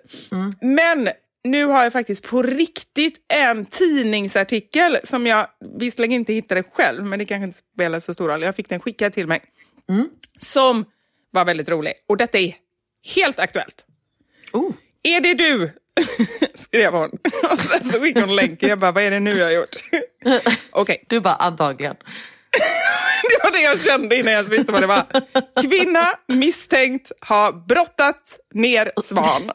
Men nu har jag faktiskt på riktigt en tidningsartikel som jag visserligen inte hittade själv, men det kanske inte spelar så stor roll. Jag fick den skickad till mig. Som var väldigt rolig. Och detta är helt aktuellt. Oh. Är det du? *laughs* skrev hon. Och sen så skickade hon länken. Jag bara, vad är det nu jag har gjort? *laughs* Okej, Du bara antagligen. *laughs* det var det jag kände innan jag visste vad det var. Kvinna misstänkt ha brottat ner svan.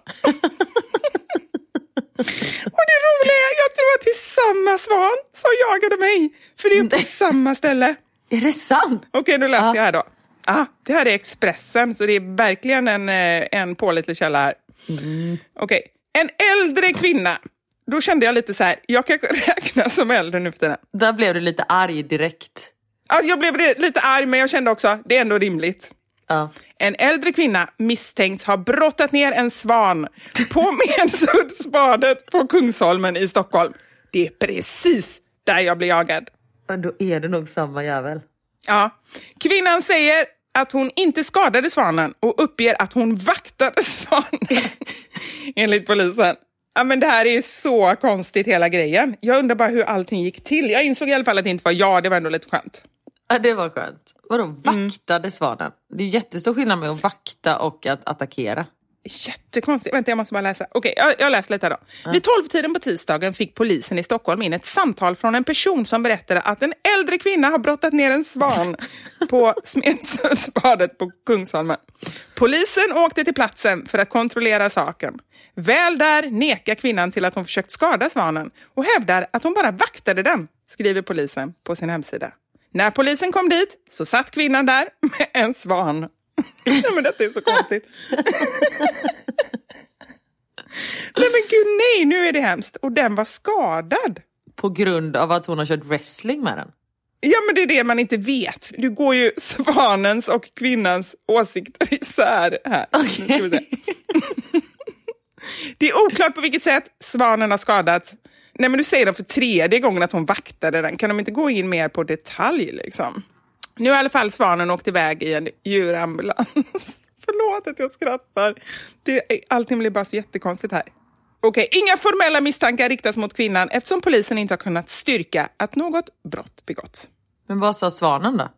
Och det roliga är, jag tror att det är samma svan som jagade mig. För det är på samma ställe. Är det sant? Okej, nu läser Ja. jag här då. Ah, det här är Expressen, så det är verkligen en, eh, en pålitlig källa här. Okej. En äldre kvinna då kände jag lite så här, jag kanske *laughs* räknas som äldre nu för tiden. Där blev du lite arg direkt. Ja, jag blev lite arg, men jag kände också, det är ändå rimligt. Ja. En äldre kvinna misstänks ha brottat ner en svan på *laughs* Medsuddsbadet på Kungsholmen i Stockholm. Det är precis där jag blir jagad. Men då är det nog samma jävel. Ja. Kvinnan säger att hon inte skadade svanen och uppger att hon vaktade *laughs* svanen, enligt polisen. Ja, men det här är så konstigt hela grejen. Jag undrar bara hur allting gick till. Jag insåg i alla fall att det inte var jag, det var ändå lite skönt. Ja, det var skönt. Vadå vaktade svanen? Det är jättestor skillnad med att vakta och att attackera. Jättekonstigt. Vänta, jag måste bara läsa. Okej, jag, jag läser lite då. Ja. Vid tolvtiden på tisdagen fick polisen i Stockholm in ett samtal från en person som berättade att en äldre kvinna har brottat ner en svan *laughs* på Smedsuddsbadet på Kungsholmen. Polisen åkte till platsen för att kontrollera saken. Väl där nekar kvinnan till att hon försökt skada svanen och hävdar att hon bara vaktade den, skriver polisen på sin hemsida. När polisen kom dit så satt kvinnan där med en svan. Nej, men detta är så konstigt. *laughs* nej men gud nej, nu är det hemskt. Och den var skadad. På grund av att hon har kört wrestling med den? Ja, men det är det man inte vet. Du går ju svanens och kvinnans åsikter isär här. Okay. *laughs* det är oklart på vilket sätt svanen har skadats. Nej, men du säger de för tredje gången att hon vaktade den. Kan de inte gå in mer på detalj liksom? Nu har i alla fall svanen åkt iväg i en djurambulans. *laughs* Förlåt att jag skrattar. Det, allting blir bara så jättekonstigt här. Okej, inga formella misstankar riktas mot kvinnan eftersom polisen inte har kunnat styrka att något brott begåtts. Men vad sa svanen då? *laughs*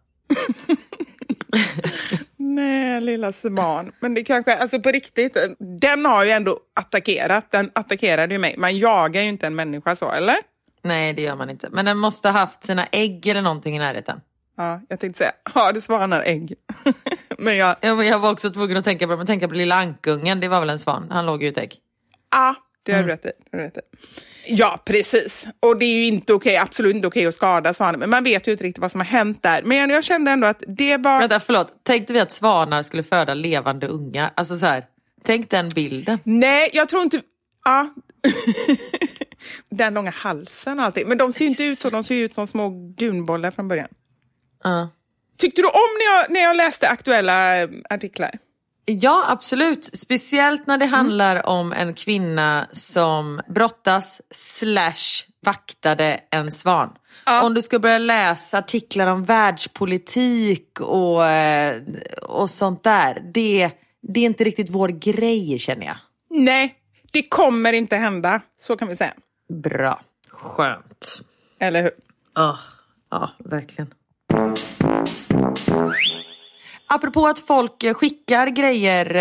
Nej, lilla svan. Men det kanske, alltså på riktigt, den har ju ändå attackerat. Den attackerade ju mig. Man jagar ju inte en människa så, eller? Nej, det gör man inte. Men den måste ha haft sina ägg eller någonting i närheten. Ja, jag tänkte säga, har det svanar ägg? *laughs* men jag... Ja, men jag var också tvungen att tänka på, men tänka på lilla ankungen, det var väl en svan? Han låg ju i ett ägg. Ja, det har du mm. rätt i. Ja, precis. Och det är ju inte okej, absolut inte okej att skada svanen, men man vet ju inte riktigt vad som har hänt där. Men jag kände ändå att det var... Vänta, förlåt. Tänkte vi att svanar skulle föda levande ungar? Alltså så här, tänk den bilden. Nej, jag tror inte... Ja. *laughs* den långa halsen och allting. Men de ser ju inte ut så, de ser ut som små dunbollar från början. Uh. Tyckte du om när jag, när jag läste aktuella eh, artiklar? Ja, absolut. Speciellt när det mm. handlar om en kvinna som brottas slash vaktade en svan. Ja. Om du ska börja läsa artiklar om världspolitik och, eh, och sånt där, det, det är inte riktigt vår grej känner jag. Nej, det kommer inte hända. Så kan vi säga. Bra. Skönt. Eller hur? Oh, ja, verkligen. Apropå att folk skickar grejer,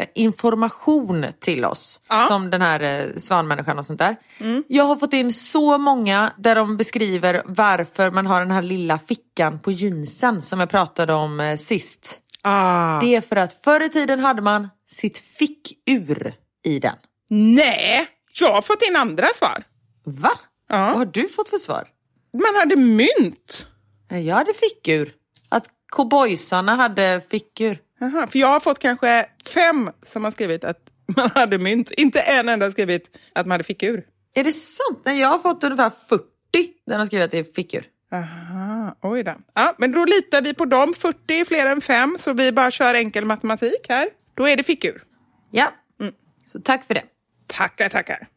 eh, information till oss, ja. som den här eh, svanmänniskan och sånt där. Mm. Jag har fått in så många där de beskriver varför man har den här lilla fickan på jeansen som jag pratade om eh, sist. Ah. Det är för att förr i tiden hade man sitt fickur i den. Nej, jag har fått in andra svar. Va? Ja. Vad har du fått för svar? Man hade mynt. Jag hade fickur cowboysarna hade fickor. Aha, för jag har fått kanske fem som har skrivit att man hade mynt. Inte en enda har skrivit att man hade fickur. Är det sant? Nej, jag har fått ungefär 40 där har skrivit att det är fickor. Aha, oj då. Ja, men då litar vi på dem. 40 är fler än fem, så vi bara kör enkel matematik här. Då är det fickur. Ja, mm. så tack för det. Tackar, tackar.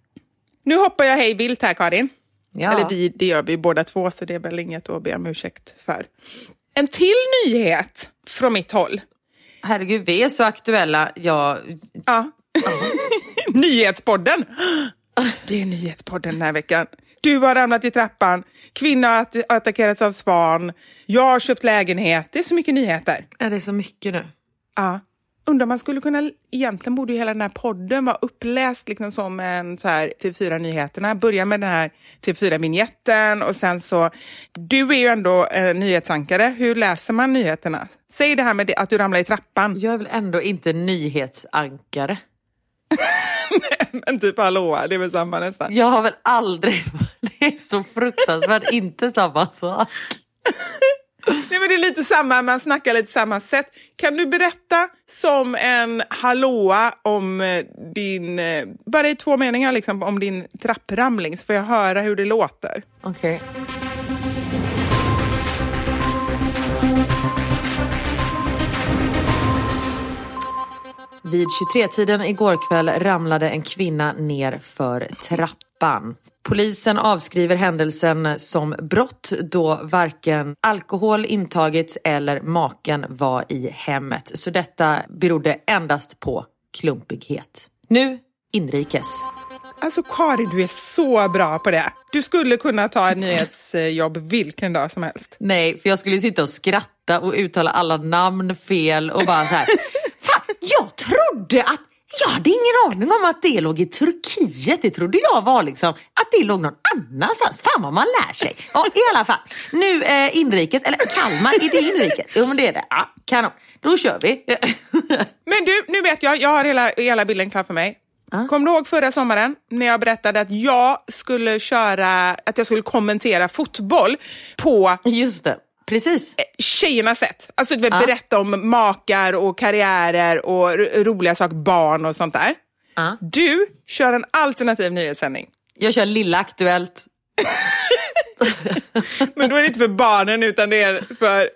Nu hoppar jag hej vilt här, Karin. Ja. Eller vi, det gör vi båda två, så det är väl inget att be om ursäkt för. En till nyhet från mitt håll. Herregud, vi är så aktuella. Jag... Ja. *laughs* Nyhetspodden. Det är Nyhetspodden den här veckan. Du har ramlat i trappan, kvinna har attackerats av svan, jag har köpt lägenhet. Det är så mycket nyheter. Ja, det är så mycket nu. Ja. Undrar man skulle kunna, egentligen borde ju hela den här podden vara uppläst liksom som en så här TV4 Nyheterna. Börja med den här TV4-vinjetten och sen så, du är ju ändå eh, nyhetsankare. Hur läser man nyheterna? Säg det här med det, att du ramlar i trappan. Jag är väl ändå inte nyhetsankare? Nej, *laughs* men typ hallå, det är väl samma nästan. Jag har väl aldrig, *laughs* det är så fruktansvärt inte samma sak. *laughs* Nej, men det är lite samma, man snackar lite samma sätt. Kan du berätta som en hallåa om eh, din, eh, bara i två meningar liksom, om din trappramling så får jag höra hur det låter. Okej. Vid 23-tiden igår kväll ramlade en kvinna ner för trappan. Polisen avskriver händelsen som brott då varken alkohol intagits eller maken var i hemmet. Så detta berodde endast på klumpighet. Nu inrikes. Alltså Karin, du är så bra på det. Du skulle kunna ta ett nyhetsjobb vilken dag som helst. Nej, för jag skulle sitta och skratta och uttala alla namn fel och bara så här. *laughs* Fan, jag trodde att jag hade ingen aning om att det låg i Turkiet. Det trodde jag var liksom att det låg någon annanstans. Fan vad man lär sig. Ja, i alla fall. Nu eh, inrikes, eller Kalmar, är det inrikes? Jo men det är det. Ja, kanon. Då kör vi. *laughs* Men du, nu vet jag, jag har hela, hela bilden klar för mig. Kommer du ihåg förra sommaren när jag berättade att jag skulle köra, att jag skulle kommentera fotboll på Just det, precis. tjejernas sätt. Alltså du vet, berätta om makar och karriärer och ro- roliga saker, barn och sånt där. Ja. Du kör en alternativ nyhetssändning. Jag kör Lilla Aktuellt. *laughs* Men då är det inte för barnen utan det är för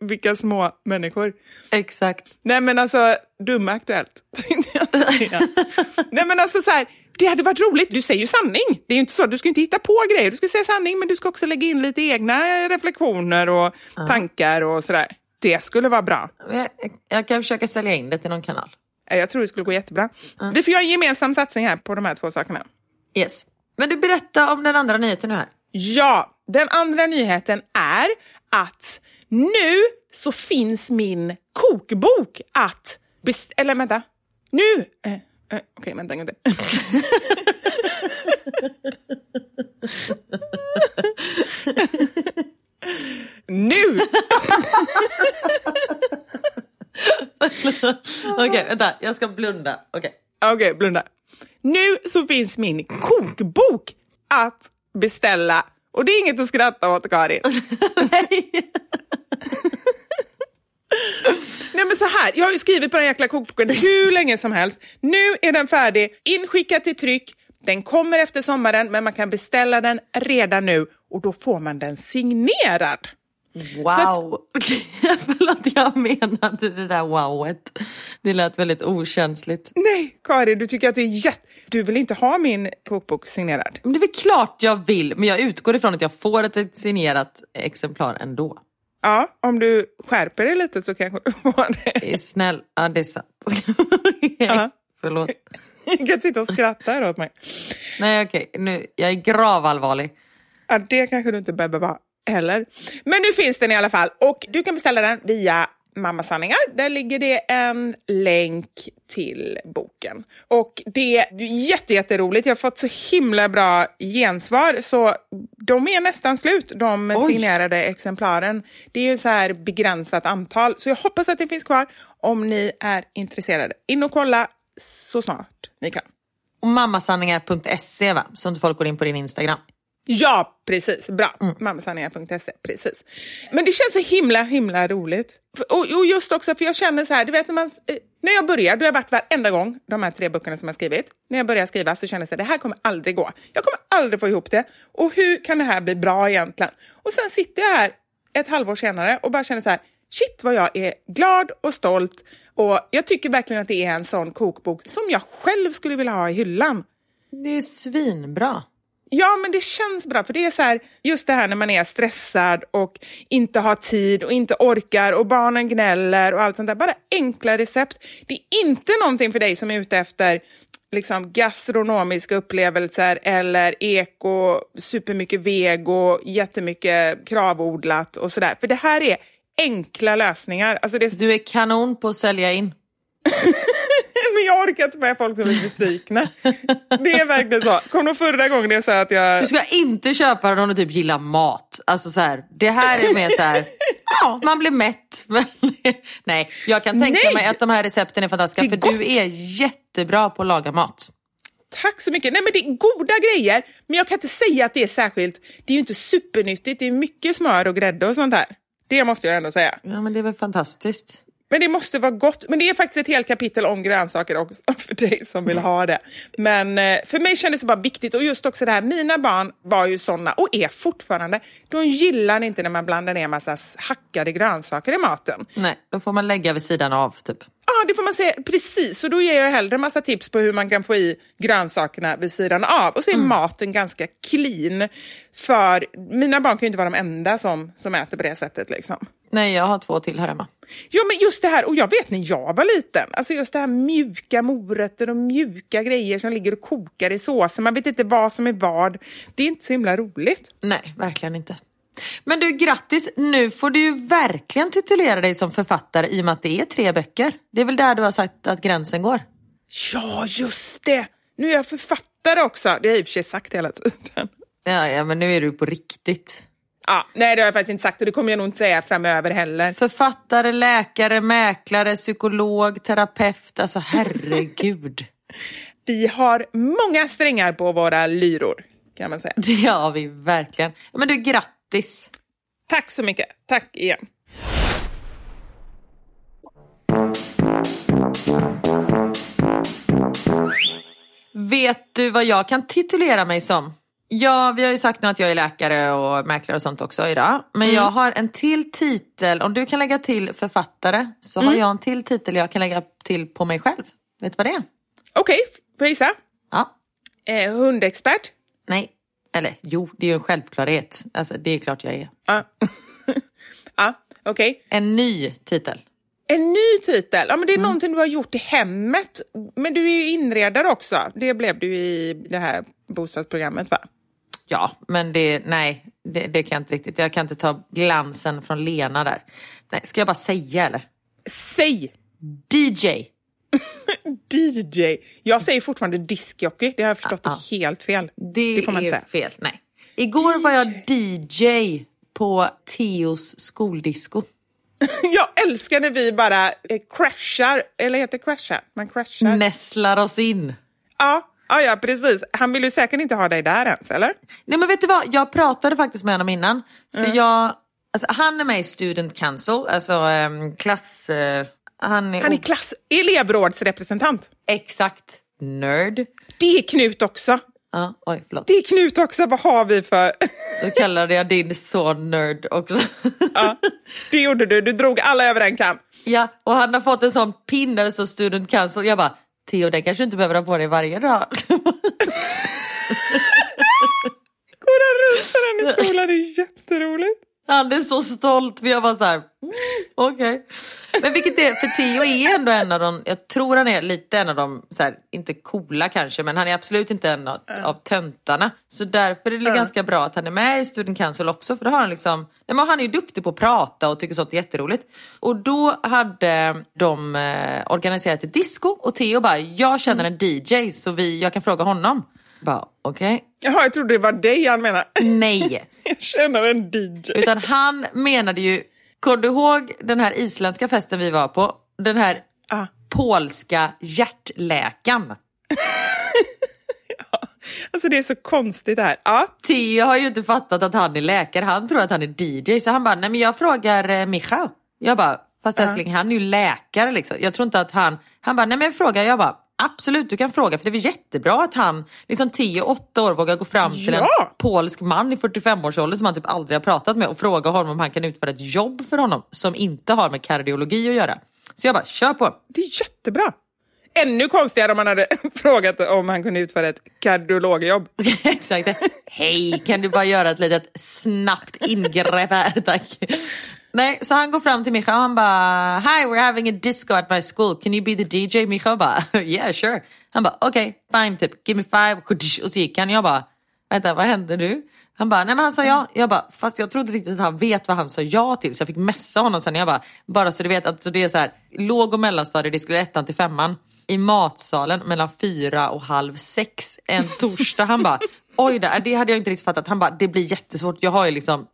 *laughs* vilka små människor. Exakt. Nej men alltså, dumma aktuellt. *laughs* Nej men alltså så här, det hade varit roligt. Du säger ju sanning. Det är inte så, du ska inte hitta på grejer. Du ska säga sanning men du ska också lägga in lite egna reflektioner och tankar och sådär. Det skulle vara bra. Jag, jag kan försöka sälja in det till någon kanal. Eh, Jag tror det skulle gå jättebra. Vi får göra en gemensam satsning här på de här två sakerna. Yes. Men du berätta om den andra nyheten nu här. Ja, den andra nyheten är att nu så finns min kokbok att... Eller vänta. Nu... Eh, Okej, vänta en gång till. nu! Okej, vänta. Jag ska blunda. Okej. Okej, blunda. Nu så finns min kokbok att beställa. Och det är inget att skratta åt, Karin. *laughs* Nej men så här, jag har ju skrivit på den jäkla kokboken hur länge som helst. Nu är den färdig, inskickad till tryck. Den kommer efter sommaren men man kan beställa den redan nu och då får man den signerad. Wow. *laughs* Förlåt, jag menade det där wowet. Det lät väldigt okänsligt. Nej, Karin, du tycker att det är jätte... Du vill inte ha min kokbok signerad? Men det är väl klart jag vill, men jag utgår ifrån att jag får ett signerat exemplar ändå. Ja, om du skärper dig lite så kanske du får det. Det är snäll. Ja, det är sant. Ja. *laughs* Förlåt. Du kan sitta och skratta här åt mig. Nej, okej. Nu, jag är gravallvarlig. Ja, det kanske du inte behöver vara heller. Men nu finns den i alla fall och du kan beställa den via Mamma Sanningar. Där ligger det en länk till boken. Och det är jätte, jätteroligt. Jag har fått så himla bra gensvar så de är nästan slut, de Oj. signerade exemplaren. Det är ju så här begränsat antal så jag hoppas att det finns kvar om ni är intresserade. In och kolla så snart ni kan. Och mammasanningar.se va? Så inte folk går in på din Instagram. Ja, precis. Bra. Mm. Mammasanningar.se. Precis. Men det känns så himla, himla roligt. Och, och just också för jag känner så här, du vet när man... eh, När jag börjar, då har jag varit varenda gång, de här tre böckerna som jag skrivit. När jag börjar skriva så känner jag så här, det här kommer aldrig gå. Jag kommer aldrig få ihop det. Och hur kan det här bli bra egentligen? Och sen sitter jag här ett halvår senare och bara känner så här, shit vad jag är glad och stolt. Och jag tycker verkligen att det är en sån kokbok som jag själv skulle vilja ha i hyllan. Det är ju svinbra. Ja, men det känns bra. För det är så här, just det här när man är stressad och inte har tid och inte orkar och barnen gnäller och allt sånt där. Bara enkla recept. Det är inte någonting för dig som är ute efter liksom gastronomiska upplevelser eller eko, supermycket vego, jättemycket kravodlat och sådär. För det här är enkla lösningar. Alltså det Du är kanon på att sälja in. *laughs* men jag orkar inte med folk som blir besvikna. Det är verkligen så. Kom du förra gången jag sa att jag... Du ska inte köpa den om du typ gillar mat. Alltså så här, det här är mer så här, *laughs* ja, man blir mätt. *laughs* Nej, jag kan tänka Nej! mig att de här recepten är fantastiska är för gott. du är jättebra på att laga mat. Tack så mycket. Nej, men det är goda grejer, men jag kan inte säga att det är särskilt... Det är ju inte supernyttigt. Det är mycket smör och grädde och sånt där. Det måste jag ändå säga. Ja, men det är väl fantastiskt. Men det måste vara gott. Men det är faktiskt ett helt kapitel om grönsaker också *laughs* för dig som vill ha det. Men eh, för mig kändes det bara viktigt och just också det här, mina barn var ju såna och är fortfarande. De gillar inte när man blandar ner massa hackade grönsaker i maten. Nej, då får man lägga vid sidan av typ. Ja, det får man säga. Precis, och då ger jag hellre massa tips på hur man kan få i grönsakerna vid sidan av. Och så är Mm. maten ganska clean. För mina barn kan ju inte vara de enda som, som äter på det sättet. Liksom. Nej, jag har två till här hemma. Ja, men just det här, och jag vet när jag var liten, alltså just det här mjuka morötter och mjuka grejer som ligger och kokar i såsen. Man vet inte vad som är vad. Det är inte så himla roligt. Nej, verkligen inte. Men du, grattis! Nu får du ju verkligen titulera dig som författare i och med att det är tre böcker. Det är väl där du har sagt att gränsen går? Ja, just det! Nu är jag författare också. Det har jag i och för sig sagt hela tiden. Ja, ja, men nu är du på riktigt. Ja, nej, det har jag faktiskt inte sagt och det kommer jag nog inte säga framöver heller. Författare, läkare, mäklare, psykolog, terapeut. Alltså herregud. *laughs* Vi har många strängar på våra lyror, kan man säga. *laughs* Det har vi verkligen. Men du, grattis! Tack så mycket. Tack igen. Vet du vad jag kan titulera mig som? Ja, vi har ju sagt nu att jag är läkare och mäklare och sånt också idag. Men jag har en till titel. Om du kan lägga till författare så har jag en till titel jag kan lägga till på mig själv. Vet du vad det är? Okej, får jag gissa? Ja. Eh, hundexpert? Nej. Eller jo, det är ju en självklarhet. Alltså, det är klart jag är. Ja, *laughs* ja okej. En ny titel. En ny titel? Ja, men det är någonting du har gjort i hemmet. Men du är ju inredare också. Det blev du i det här bostadsprogrammet, va? Ja, men det, nej, det, det kan jag inte riktigt. Jag kan inte ta glansen från Lena där. Nej, ska jag bara säga eller? Säg! DJ. *laughs* DJ. Jag säger fortfarande diskjockey. Det har jag förstått Ah, är helt fel. Det, får man är inte säga. fel. Nej. Igår var jag DJ på Teos skoldisco. *laughs* Jag älskar när vi bara eh, crashar, eller heter crashar? Man crashar. Nästlar oss in. Ja, ja, ja, precis. Han vill ju säkert inte ha dig där ens, eller? Nej men vet du vad, jag pratade faktiskt med honom innan. För jag, alltså, han är med i Student Council, alltså ehm, klass... eh, han är, Han är klass elevrådsrepresentant. exakt nörd. Det är Knut också. Ja, oj förlåt. Det är Knut också. Vad har vi för... *laughs* Då kallade jag din son nörd också. ja, det gjorde du. Du drog alla över en kam. ja, och han har fått en sån pin där det står Student Council. Jag bara, Theo den kanske du inte behöver ha på dig varje dag. Går han runt med den i skolan? Det är jätteroligt. Han är så stolt. Vi har bara så här, mm, okej. Men vilket är, för Theo är ändå en av de, jag tror han är lite en av de, så här, inte coola kanske, men han är absolut inte en av, av töntarna. Så därför är det ganska bra att han är med i Student Council också, för då har han liksom, nej, men han är ju duktig på att prata och tycker sånt är jätteroligt. Och då hade de eh, organiserat ett disco och Theo bara, jag känner en DJ så vi, jag kan fråga honom. Bara, okej. Jaha, jag trodde det var dig han menade. Nej. *laughs* Jag känner en DJ. Utan han menade ju, kommer du ihåg den här isländska festen vi var på? Den här Ah. polska hjärtläkaren. *laughs* Alltså det är så konstigt det här. Ja, Theo har ju inte fattat att han är läkare, han tror att han är DJ. Så han bara, nej men jag frågar eh, Michał. Jag bara, fast älskling han är ju läkare liksom. Jag tror inte att han, han bara, nej men jag frågar. Jag bara, absolut du kan fråga för det är väl jättebra att han, liksom 10-8 år vågar gå fram till en Ja. polsk man i 45-årsåldern som han typ aldrig har pratat med och fråga honom om han kan utföra ett jobb för honom som inte har med kardiologi att göra. Så jag bara, kör på. det är jättebra. Ännu konstigare om man hade *laughs* frågat om han kunde utföra ett kardiologjobb. *laughs* Exakt. Hej, kan du bara göra ett litet snabbt ingrepp här, tack. Nej, så han går fram till Micha och han bara Hi, we're having a disco at my school. Can you be the DJ? Micha bara *laughs* Yeah, sure. Han bara okej, okay, fine, typ. Give me five. Och så gick han. Jag bara vänta, vad hände nu? Han bara, nej men han sa ja. Jag bara, fast jag trodde riktigt att han vet vad han sa ja till. Så jag fick messa honom sen. Jag bara, bara så du vet att alltså det är så här, låg och mellanstadiet, det skulle ettan till femman. I matsalen mellan fyra och halv sex en torsdag. Han bara, oj det, det hade jag inte riktigt fattat. Han bara, det blir jättesvårt. Jag har ju liksom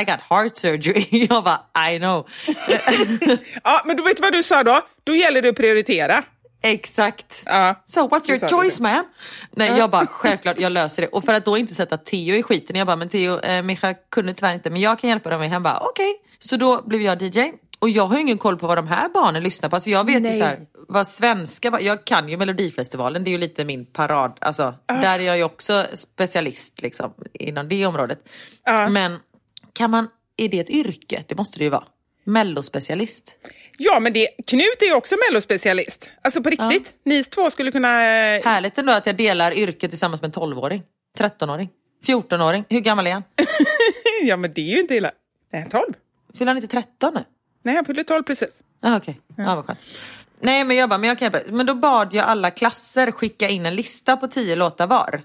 I got heart surgery. *laughs* Jag bara, I know. *laughs* Ja, men du vet vad du sa då? Då gäller det att prioritera. Exakt. Ja, So what's your det. choice man? Nej jag bara *laughs* självklart jag löser det. Och för att då inte sätta Theo i skiten. Jag bara men Theo, eh, Micha kunde tyvärr inte men jag kan hjälpa dig med. Han bara okej. Så då blev jag DJ. Och jag har ju ingen koll på vad de här barnen lyssnar på. Alltså jag vet ju Nej. så här, vad svenska. Jag kan ju Melodifestivalen, det är ju lite min parad. Alltså, Där är jag ju också specialist liksom, inom det området. Men kan man, är det ett yrke? Det måste det ju vara. Mellospecialist. Ja, men det, Knut är ju också mellospecialist. Alltså på riktigt. Ni två skulle kunna... eh, Härligt ändå att jag delar yrke tillsammans med en 12-åring, 13-åring, 14-åring. Hur gammal är han? *laughs* Ja, men det är ju inte illa. Nej, 12. Fyller han inte 13 nu? Nej, jag fyllde 12 precis. Ah, Okej, ja. vad skönt. Nej men jag bara, men jag kan hjälpa. Men då bad jag alla klasser skicka in en lista på 10 låtar var.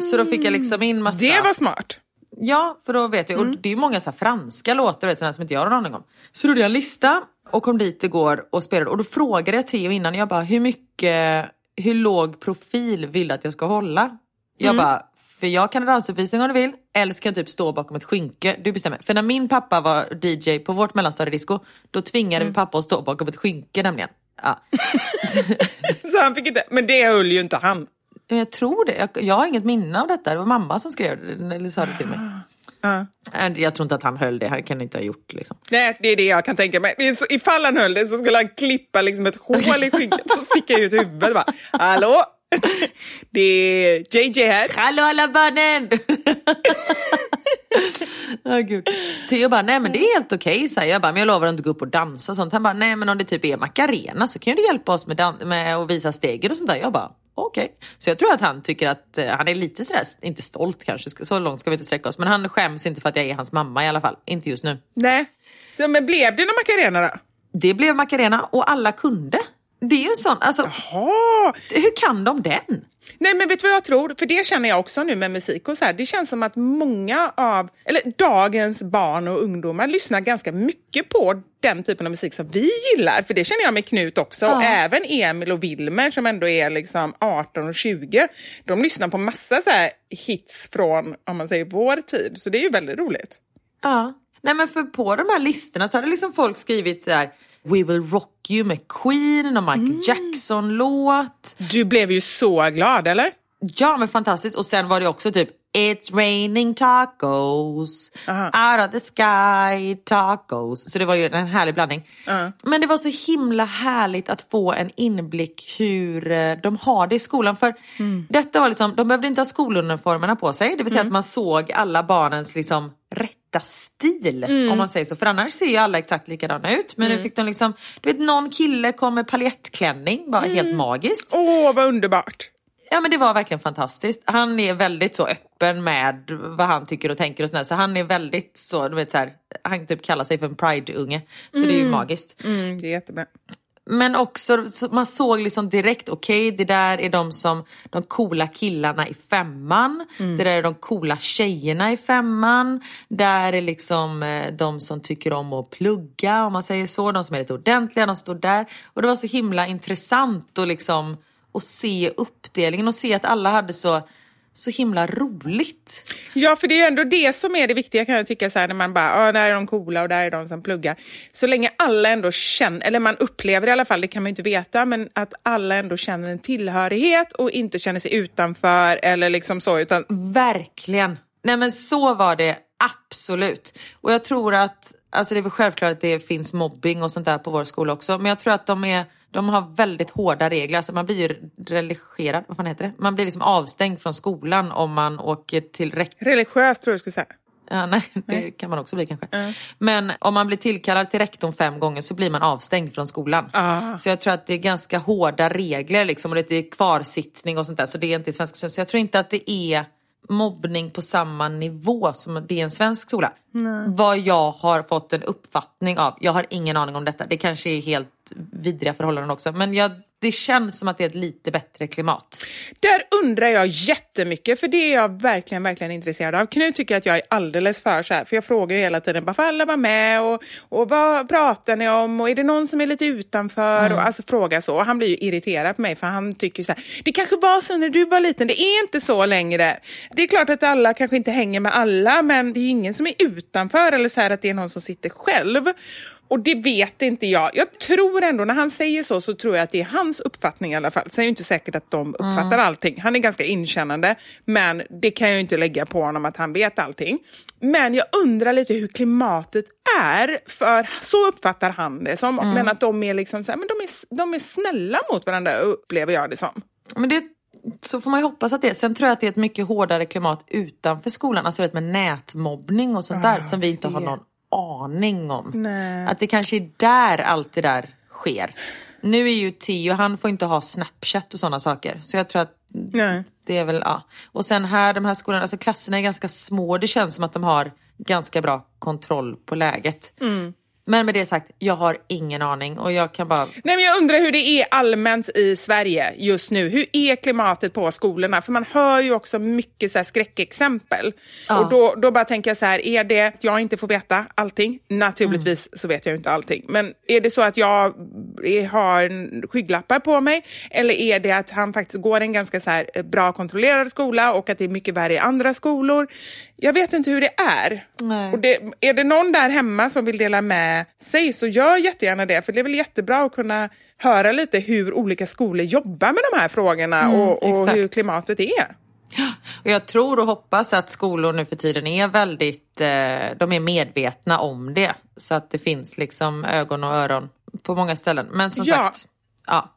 Så då fick jag liksom in massa... Det var smart. Ja, för då vet jag. Och det är ju många så franska låtar vet, sådana som inte jag har någon aning om. Så då gjorde jag en lista och kom dit igår och spelade. Och då frågade jag Theo innan, jag bara hur mycket, hur låg profil vill du att jag ska hålla? Jag bara, för jag kan dansuppvisning om du vill, eller så kan jag typ stå bakom ett skynke. Du bestämmer. För när min pappa var DJ på vårt mellanstadiedisco, då tvingade vi pappa att stå bakom ett skynke nämligen. Ja. *laughs* Så han fick inte... Men det höll ju inte han. Men Jag tror det. Jag, jag har inget minne av detta. Det var mamma som skrev det, eller sa det till mig. Äh, Jag tror inte att han höll det. Han kan inte ha gjort liksom. Nej, det är det jag kan tänka mig. Ifall han höll det så skulle han klippa liksom ett hål i skynket och sticka ut huvudet. Bara, Hallå? Det är JJ här. Hallå alla barnen! *laughs* oh, Gud. Theo bara, nej men det är helt okej. Okay, jag bara, men jag lovar att inte gå upp och dansa och sånt. Han bara, nej men om det typ är Macarena så kan du hjälpa oss med, dan- med att visa stegen och sånt där. Jag bara, okej. Så jag tror att han tycker att eh, han är lite sådär, inte stolt kanske, så långt ska vi inte sträcka oss. Men han skäms inte för att jag är hans mamma i alla fall. Inte just nu. Nej. Så, men blev det någon Macarena då? Det blev Macarena och alla kunde. Det är ju en sån, alltså Ja. hur kan de den? Nej men vet du vad jag tror? För det känner jag också nu med musik och så här. Det känns som att många av, eller dagens barn och ungdomar lyssnar ganska mycket på den typen av musik som vi gillar. För det känner jag med Knut också. Och även Emil och Wilmer som ändå är liksom 18 och 20. De lyssnar på massa så hits från, om man säger vår tid. Så det är ju väldigt roligt. Ja. Nej men för på de här listorna så hade liksom folk skrivit så här We will rock you med Queen och Michael Jackson-låt. Du blev ju så glad, eller? Ja men fantastiskt. Och sen var det också typ It's raining tacos, Aha. out of the sky tacos. Så det var ju en härlig blandning. Men det var så himla härligt att få en inblick hur eh, de har det i skolan. För detta var liksom, de behövde inte ha skoluniformerna på sig. Det vill säga att man såg alla barnens liksom rätta stil. Om man säger så. För annars ser ju alla exakt likadana ut. Men nu fick de liksom, du vet någon kille kom med paljettklänning, bara helt magiskt. Åh, vad underbart! Ja men det var verkligen fantastiskt. Han är väldigt så öppen med vad han tycker och tänker och sådär. Så han är väldigt så, du vet så här, han typ kallar sig för en pride-unge. Så det är ju magiskt. Mm, det är jättebra. Men också, så man såg liksom direkt, okej det där är de som, de coola killarna i femman. Det där är de coola tjejerna i femman. Där är liksom eh, de som tycker om att plugga om man säger så. De som är lite ordentliga, de står där. Och det var så himla intressant och liksom att se uppdelningen och se att alla hade så, så himla roligt. Ja, för det är ändå det som är det viktiga kan jag tycka, så här, när man bara, ja, där är de coola och där är de som pluggar. Så länge alla ändå känner, eller man upplever i alla fall, det kan man ju inte veta, men att alla ändå känner en tillhörighet och inte känner sig utanför eller liksom så, utan Verkligen. Nej men så var det absolut. Och jag tror att, alltså det är väl självklart att det finns mobbing och sånt där på vår skola också. Men jag tror att de, är, de har väldigt hårda regler. Alltså man blir ju religerad, vad fan heter det? Man blir liksom avstängd från skolan om man åker till rektor. religiöst tror jag skulle säga. Ja, nej, det kan man också bli kanske. Men om man blir tillkallad till rektorn fem gånger så blir man avstängd från skolan. Så jag tror att det är ganska hårda regler liksom, och det är kvarsittning och sånt där. Så det är inte i svenska Så jag tror inte att det är mobbning på samma nivå som det är en svensk skola. Vad jag har fått en uppfattning av. Jag har ingen aning om detta. Det kanske är helt vidriga förhållanden också. Men jag, det känns som att det är ett lite bättre klimat. Där undrar jag jättemycket, för det är jag verkligen, verkligen intresserad av. Knut tycker att jag är alldeles för så här, för jag frågar ju hela tiden, bara får alla vara med och, och vad pratar ni om och är det någon som är lite utanför? Och alltså fråga så. Och han blir ju irriterad på mig för han tycker så här, det kanske var så när du var liten, det är inte så längre. Det är klart att alla kanske inte hänger med alla, men det är ingen som är utanför eller så här att det är någon som sitter själv. Och det vet inte jag. Jag tror ändå, när han säger så, så tror jag att det är hans uppfattning i alla fall. Sen är det inte säkert att de uppfattar Mm. allting. Han är ganska inkännande, men det kan jag ju inte lägga på honom att han vet allting. Men jag undrar lite hur klimatet är, för så uppfattar han det som. Mm. Men att de är liksom så här, men de är, de är snälla mot varandra, upplever jag det som. Men det, så får man ju hoppas att det är. Sen tror jag att det är ett mycket hårdare klimat utanför skolan. Alltså vet, med nätmobbning och sånt där som vi inte har någon aning om. Nej. Att det kanske är där allt det där sker. Nu är ju Tio, han får inte ha Snapchat och sådana saker. Så jag tror att Nej. det är väl, ja. Och sen här, de här skolorna, alltså klasserna är ganska små. Det känns som att de har ganska bra kontroll på läget. Men med det sagt, jag har ingen aning och jag kan bara... Nej, men jag undrar hur det är allmänt i Sverige just nu. Hur är klimatet på skolorna? För man hör ju också mycket så här skräckexempel. Ja. Och då, då bara tänker jag så här, är det att jag inte får veta allting? Naturligtvis så vet jag ju inte allting. Men är det så att jag har skygglappar på mig? Eller är det att han faktiskt går en ganska så här eh, bra kontrollerad skola och att det är mycket värre i andra skolor? Jag vet inte hur det är. Nej. Och det, är det någon där hemma som vill dela med sig så gör jättegärna det. För det är väl jättebra att kunna höra lite hur olika skolor jobbar med de här frågorna och, och exakt. hur klimatet är. Och jag tror och hoppas att skolor nu för tiden är väldigt, eh, de är medvetna om det. Så att det finns liksom ögon och öron på många ställen. Men som Ja. sagt, ja.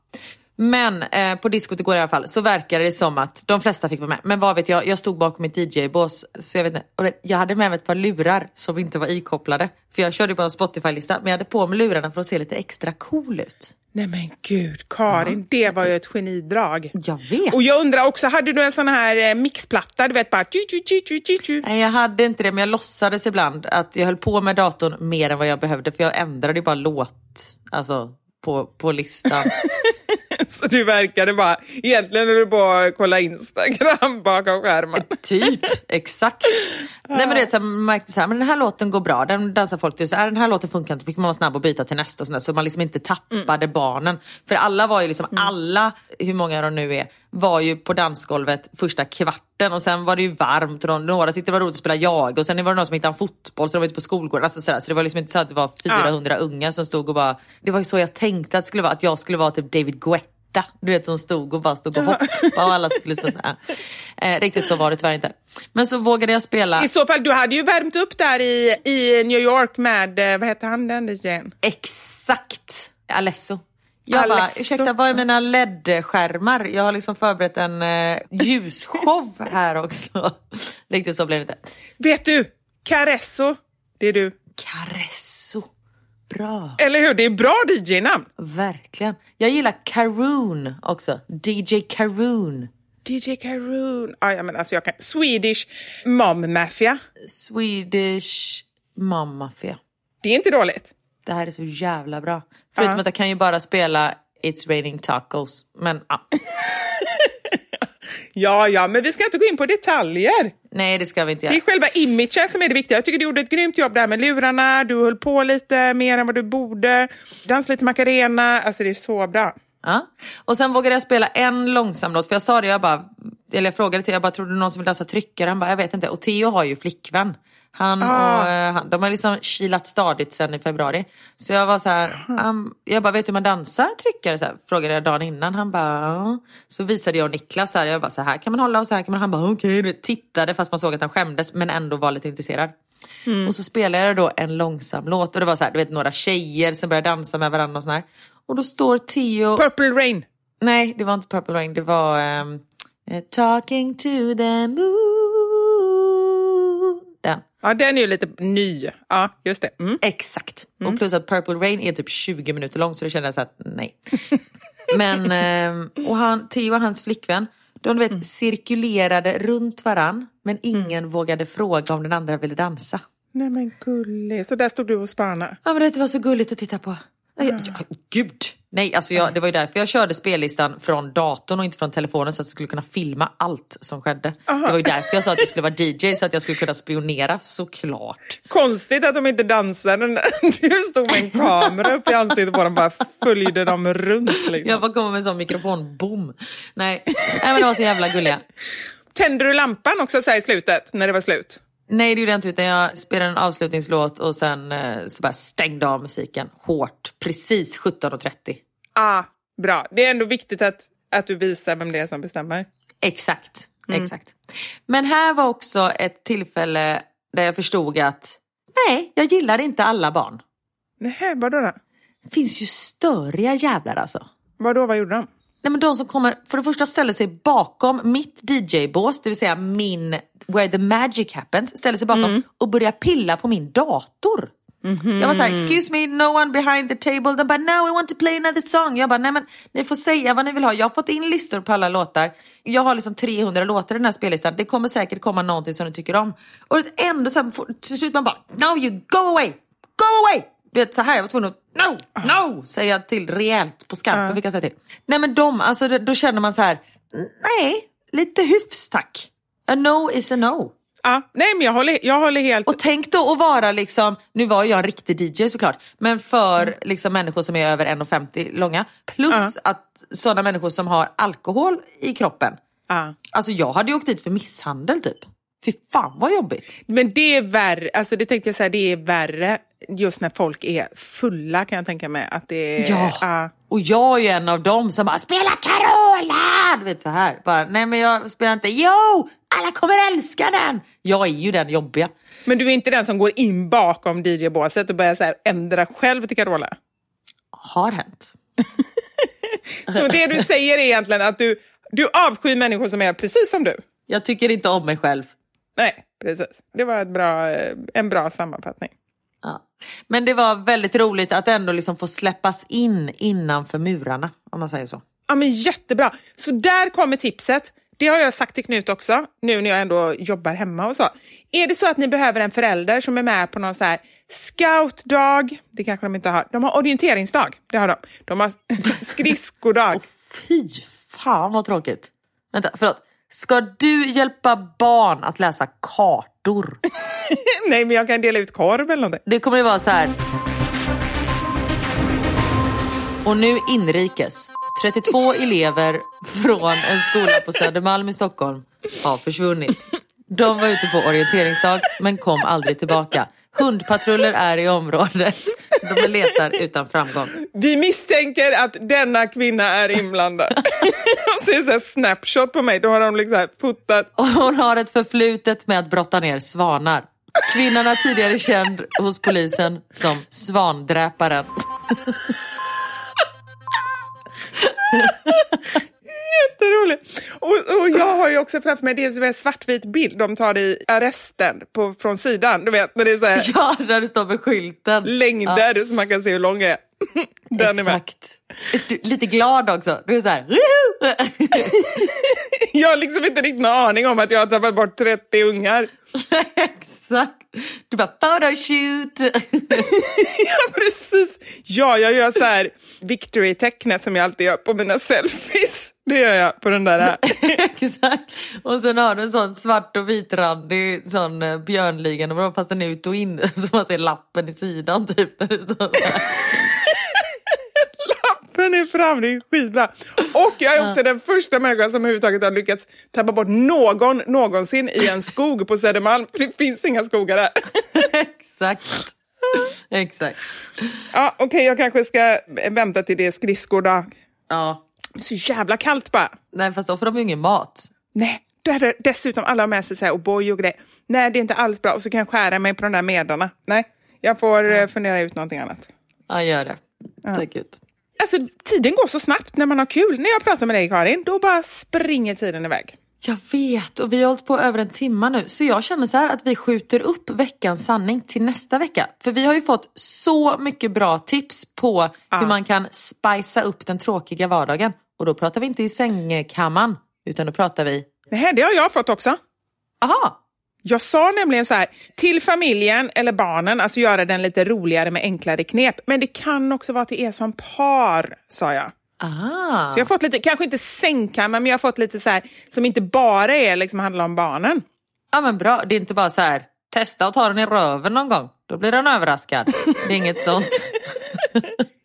Men eh, på diskot igår i alla fall så verkar det som att de flesta fick vara med. Men vad vet jag, jag stod bakom mitt DJ-bås så jag vet inte. Och det, jag hade med mig ett par lurar som inte var ikopplade. För jag körde bara en Spotify-lista men jag hade på mig lurarna för att se lite extra cool ut. Nej men gud, Karin, det var ju ett genidrag. Jag vet! Och jag undrar också, hade du en sån här eh, mixplatta, du vet bara... tju, tju, tju, tju, tju, tju. Nej jag hade inte det men jag låtsades ibland att jag höll på med datorn mer än vad jag behövde för jag ändrade ju bara låt alltså, på, på listan. *laughs* *laughs* Så du verkade bara, egentligen är du bara att kolla Instagram *laughs* bakom skärmen. typ, exakt. Nej men det är så här, man märkte så här, men den här låten går bra, den dansar folk till. Så här, den här låten funkar inte, fick man vara snabb och byta till nästa och sådär, så man liksom inte tappade barnen. För alla var ju liksom, alla, hur många de nu är, var ju på dansgolvet första kvarten och sen var det ju varmt och några tyckte det var roligt att spela jag och sen var det någon som hittade en fotboll så de var ute på skolgården. Alltså sådär. Så det var liksom inte så att det var 400 unga som stod och bara, det var ju så jag tänkte att det skulle vara, att jag skulle vara typ David Guetta. Du vet som stod och bara stod och hoppade och alla skulle stå så här. Eh, riktigt så var det tyvärr inte. Men så vågade jag spela. I så fall, du hade ju värmt upp där i, i New York med, eh, vad heter han den DJn? Exakt! Alesso. Jag bara, Alesso. ursäkta vad är mina LED-skärmar? Jag har liksom förberett en eh, ljusshow här också. Riktigt så blev det inte. Vet du, Caresso, det är du. Caresso. Bra. Eller hur? Det är bra DJ-namn. Verkligen. Jag gillar Karoon också. DJ Karoon. DJ Caroon. Ah, ja, men alltså jag kan. Swedish Mom Mafia. Swedish Mom Mafia. Det är inte dåligt. Det här är så jävla bra. Förutom Ja. att jag kan ju bara spela It's raining tacos. Men ja. *laughs* Ja, ja, men vi ska inte gå in på detaljer. nej det ska vi inte Det är göra. själva imagen som är det viktiga. Jag tycker du gjorde ett grymt jobb där med lurarna. Du höll på lite mer än vad du borde. Dans lite Macarena. Alltså det är så bra. Ja. Och sen vågade jag spela en långsam låt, för jag sa det, jag bara, eller jag frågade till jag bara, tror du någon som vill dansa tryckare? Han bara, jag vet inte. Och Theo har ju flickvän. Han Ah. och eh, han, de har liksom kilat stadigt sen i februari. Så jag var så här, um, jag bara, vet du hur man dansar tryckare? Så här, frågade jag dagen innan. Han bara, ja. Så visade jag och Niklas, så här, jag bara, så här kan man hålla och så här kan man. Han bara, okej. Okay. Tittade fast man såg att han skämdes men ändå var lite intresserad. Och så spelade jag då en långsam låt och det var så här, du vet några tjejer som började dansa med varandra och sån här. Och då står Theo... Purple Rain. Nej, det var inte Purple Rain. Det var eh, Talking to the moon. Den. Ja, den är ju lite ny. Ja, just det. Mm. Exakt. Och plus att Purple Rain är typ 20 minuter lång så det kändes att nej. *laughs* Men, ehm, och han, Theo och hans flickvän, de vet, cirkulerade runt varann men ingen vågade fråga om den andra ville dansa. Nej men gullig. Så där stod du och spanade. Ja men det var så gulligt att titta på. Ja, ja, gud! Nej, alltså jag, det var ju därför jag körde spellistan från datorn och inte från telefonen så att jag skulle kunna filma allt som skedde. Det var ju därför jag sa att jag skulle vara DJ så att jag skulle kunna spionera, såklart. Konstigt att de inte dansade. när Du stod med en kamera upp i ansiktet på dem bara följde dem runt. Liksom. Jag bara kommer med en sån mikrofon, boom! Nej, Nej men de var så jävla gulliga. Tände du lampan också så i slutet, när det var slut? Nej det gjorde jag inte utan jag spelade en avslutningslåt och sen eh, så bara stängde av musiken hårt. Precis 17.30. Ah, bra. Det är ändå viktigt att, att du visar vem det är som bestämmer. Exakt, exakt. Men här var också ett tillfälle där jag förstod att nej, jag gillar inte alla barn. Nej, vadå då? Det finns ju störiga jävlar alltså. Vadå, vad gjorde de? Nej men de som kommer, för det första ställer sig bakom mitt DJ-bås, det vill säga min, where the magic happens, ställer sig bakom och börjar pilla på min dator. Jag var såhär, excuse me, no one behind the table. De bara, no we want to play another song. Jag bara, nej men ni får säga vad ni vill ha. Jag har fått in listor på alla låtar. Jag har liksom 300 låtar i den här spellistan. Det kommer säkert komma någonting som ni tycker om. Och ändå så här, till slut man bara, no you go away, go away. Du vet så här, jag var tvungen att, no, no, säga jag till rejält på skarpen fick jag säga till. Nej men de, alltså då känner man så här, nej, lite hyfs tack. A no is a no. Ja, nej, men jag håller, jag håller helt... Och tänk då att vara liksom, nu var jag en riktig DJ såklart, men för liksom människor som är över 1,50 långa. Plus att sådana människor som har alkohol i kroppen. Ja. Alltså jag hade ju åkt dit för misshandel typ. Fy fan vad jobbigt. Men det är värre, alltså det tänkte jag säga, det är värre just när folk är fulla kan jag tänka mig. Att det är, Ja. ja. Och jag är ju en av dem som bara “Spela Carola!” Du vet så här. Bara, Nej men jag spelar inte. Jo! Alla kommer älska den! Jag är ju den jobbiga. Men du är inte den som går in bakom DJ-båset och börjar så ändra själv till Carola? Har hänt. *laughs* Så det du säger är egentligen att du, du avskyr människor som är precis som du? Jag tycker inte om mig själv. Nej, precis. Det var ett bra, en bra sammanfattning. Ja. Men det var väldigt roligt att ändå liksom få släppas in innanför murarna, om man säger så. Ja, men jättebra. Så där kommer tipset. Det har jag sagt till Knut också, nu när jag ändå jobbar hemma och så. Är det så att ni behöver en förälder som är med på någon så här scoutdag, det kanske de inte har. De har orienteringsdag, det har de. De har *laughs* skridskodag. Fy fan vad tråkigt. Vänta, förlåt. Ska du hjälpa barn att läsa kartor? *laughs* Nej, men jag kan dela ut korv eller någonting. Det kommer ju vara så här. Och nu inrikes. 32 elever från en skola på Södermalm i Stockholm har försvunnit. De var ute på orienteringsdag men kom aldrig tillbaka. Hundpatruller är i området. De letar utan framgång. Vi misstänker att denna kvinna är inblandad. *laughs* Är det så här snapshot på mig, då har de liksom fotat. Och hon har ett förflutet med att brotta ner svanar. Kvinnan är tidigare känd hos polisen som svandräparen. Jätteroligt. Och, och jag har ju också framför mig, det är en svartvit bild de tar i arresten på, från sidan. Du vet, när det är så här Ja, där det står med skylten. längder så man kan se hur lång jag är. *laughs* Den är. Exakt. Du, lite glad också. Du är så här! *laughs* Jag har liksom inte riktigt någon aning om att jag har tappat bort 30 ungar. *laughs* Exakt. Du bara photoshoot. *laughs* Ja, precis. Ja, jag gör så här victory-tecknet som jag alltid gör på mina selfies. Det gör jag på den där. Här. *laughs* Exakt. Och sen har du en sån svart och vitrandig sån eh, björnligan fast den är ut och in *laughs* så man ser lappen i sidan typ. Där det står så här. Lappen är fram, det är skitbra. Och jag är också den första människan som överhuvudtaget har lyckats tappa bort någon någonsin i en skog på Södermalm. Det finns inga skogar där. *laughs* Exakt. Exakt. Ja, Okej, jag kanske ska vänta till det är skridskodag. Ja. Så jävla kallt bara. Nej fast då får de ju ingen mat. Nej, då är det dessutom alla har med sig så här O'boy och grejer. Nej, det är inte alls bra. Och så kan jag skära mig på de där medlarna. Nej, jag får eh, fundera ut någonting annat. Ja gör det. Tack ut. Alltså, tiden går så snabbt när man har kul. När jag pratar med dig Karin, då bara springer tiden iväg. Jag vet och vi har hållit på över en timme nu så jag känner så här att vi skjuter upp veckans sanning till nästa vecka. För vi har ju fått så mycket bra tips på hur man kan spicea upp den tråkiga vardagen. Och då pratar vi inte i sängkammaren utan då pratar vi, Nej, det har jag fått också. aha, Jag sa nämligen så här, till familjen eller barnen, alltså göra den lite roligare med enklare knep. Men det kan också vara till er som par, sa jag. ah. Så jag har fått lite, kanske inte sängkammare, men jag har fått lite så här, som inte bara är liksom handlar om barnen. Ja men bra, det är inte bara så här, testa att ta den i röven någon gång. Då blir den överraskad. Det är inget sånt. *laughs*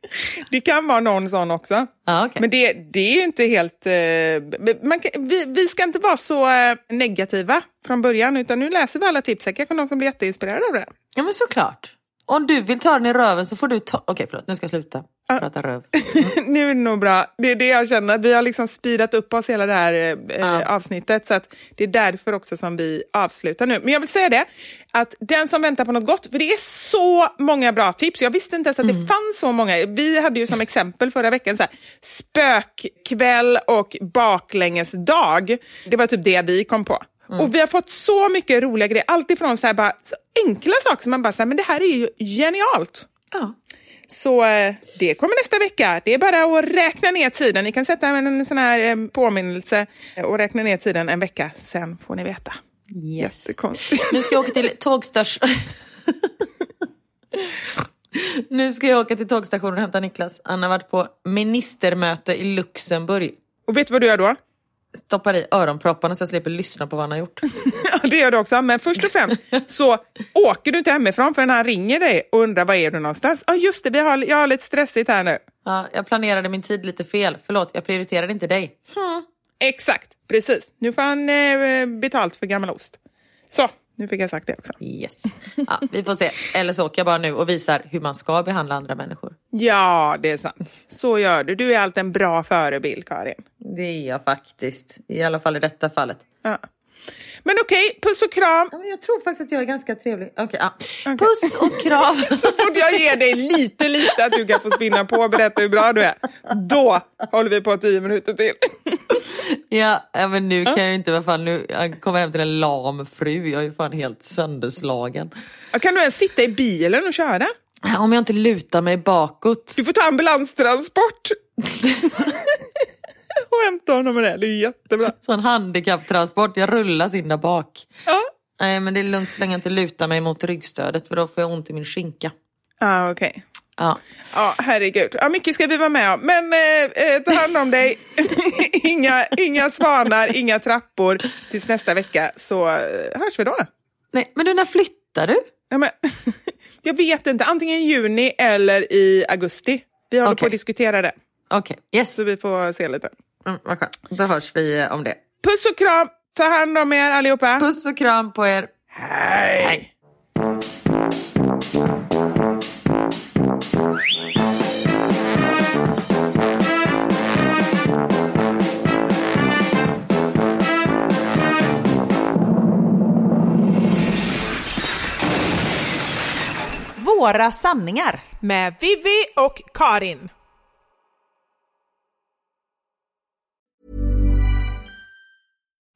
det kan vara någon sån också. Ja, okej. Men det, det är ju inte helt... Eh, man vi, vi ska inte vara så eh, negativa från början, utan nu läser vi alla tips. Det kanske någon som blir jätteinspirerad av det. Ja men såklart. Om du vill ta den i röven så får du ta... Okej förlåt, nu ska jag sluta prata röv. *laughs* nu är det nog bra. Det är det jag känner, att vi har liksom speedat upp oss hela det här eh, Ja. avsnittet. Så att det är därför också som vi avslutar nu. Men jag vill säga det, att den som väntar på något gott, för det är så många bra tips. Jag visste inte ens att det fanns så många. Vi hade ju som exempel förra veckan så här, spökkväll och baklängesdag. Det var typ det vi kom på. Och vi har fått så mycket roliga grejer. Allt ifrån så här bara, så enkla saker som man bara säger, men det här är ju genialt. Ja. Så eh, det kommer nästa vecka. Det är bara att räkna ner tiden. Ni kan sätta en, sån här eh, påminnelse och räkna ner tiden en vecka. Sen får ni veta. Yes. Jättekonstigt. Nu ska jag åka till *laughs* tågstation. nu ska jag åka till tågstationen och hämta Niklas. Han har varit på ministermöte i Luxemburg. Och vet du vad du gör då? Stoppar i öronpropparna så jag slipper lyssna på vad han har gjort. *laughs* Ja, det gör du också. Men först och främst så åker du inte hemifrån förrän han ringer dig och undrar var är du någonstans. Ja, just det. Vi har, jag har lite stressigt här nu. Ja, jag planerade min tid lite fel. Förlåt, jag prioriterade inte dig. Exakt, precis. Nu får han eh, betalt för gammal ost. Så, nu fick jag sagt det också. Yes. Ja, vi får se. Eller så åker jag bara nu och visar hur man ska behandla andra människor. Ja, det är sant. Så gör du. Du är alltid en bra förebild, Karin. Det är jag faktiskt. I alla fall i detta fallet. Ja. Men okej, puss och kram. Ja, jag tror faktiskt att jag är ganska trevlig. Okej, ja. Puss och kram. *laughs* Så fort jag ger dig lite, lite att du kan få spinna på och berätta hur bra du är, då håller vi på tio minuter till. *laughs* ja, men nu kan jag inte, vad fan, nu jag kommer hem till en lam fru. Jag är ju fan helt sönderslagen. Kan du ens sitta i bilen och köra? Om jag inte lutar mig bakåt. Du får ta ambulanstransport. *laughs* och hämta honom med det. Det är jättebra. Sån handikapptransport, jag rullas in där bak. Ja, Nej men det är lugnt så länge jag inte lutar mig mot ryggstödet för då får jag ont i min skinka. ah, okej. Ja. Ja, herregud. Ja, mycket ska vi vara med om. Men eh, eh, ta hand om dig. *laughs* inga, inga svanar, inga trappor. Tills nästa vecka så eh, hörs vi då. Nej men du när flyttar du? Ja, men, *laughs* jag vet inte, antingen i juni eller i augusti. Vi håller på Okej. att diskutera det. Okej, yes. Så vi får se lite. Mm, vad skönt. Då hörs vi eh, om det. Puss och kram! Ta hand om er allihopa. Puss och kram på er. Hej! Våra sanningar. Med Vivi och Karin.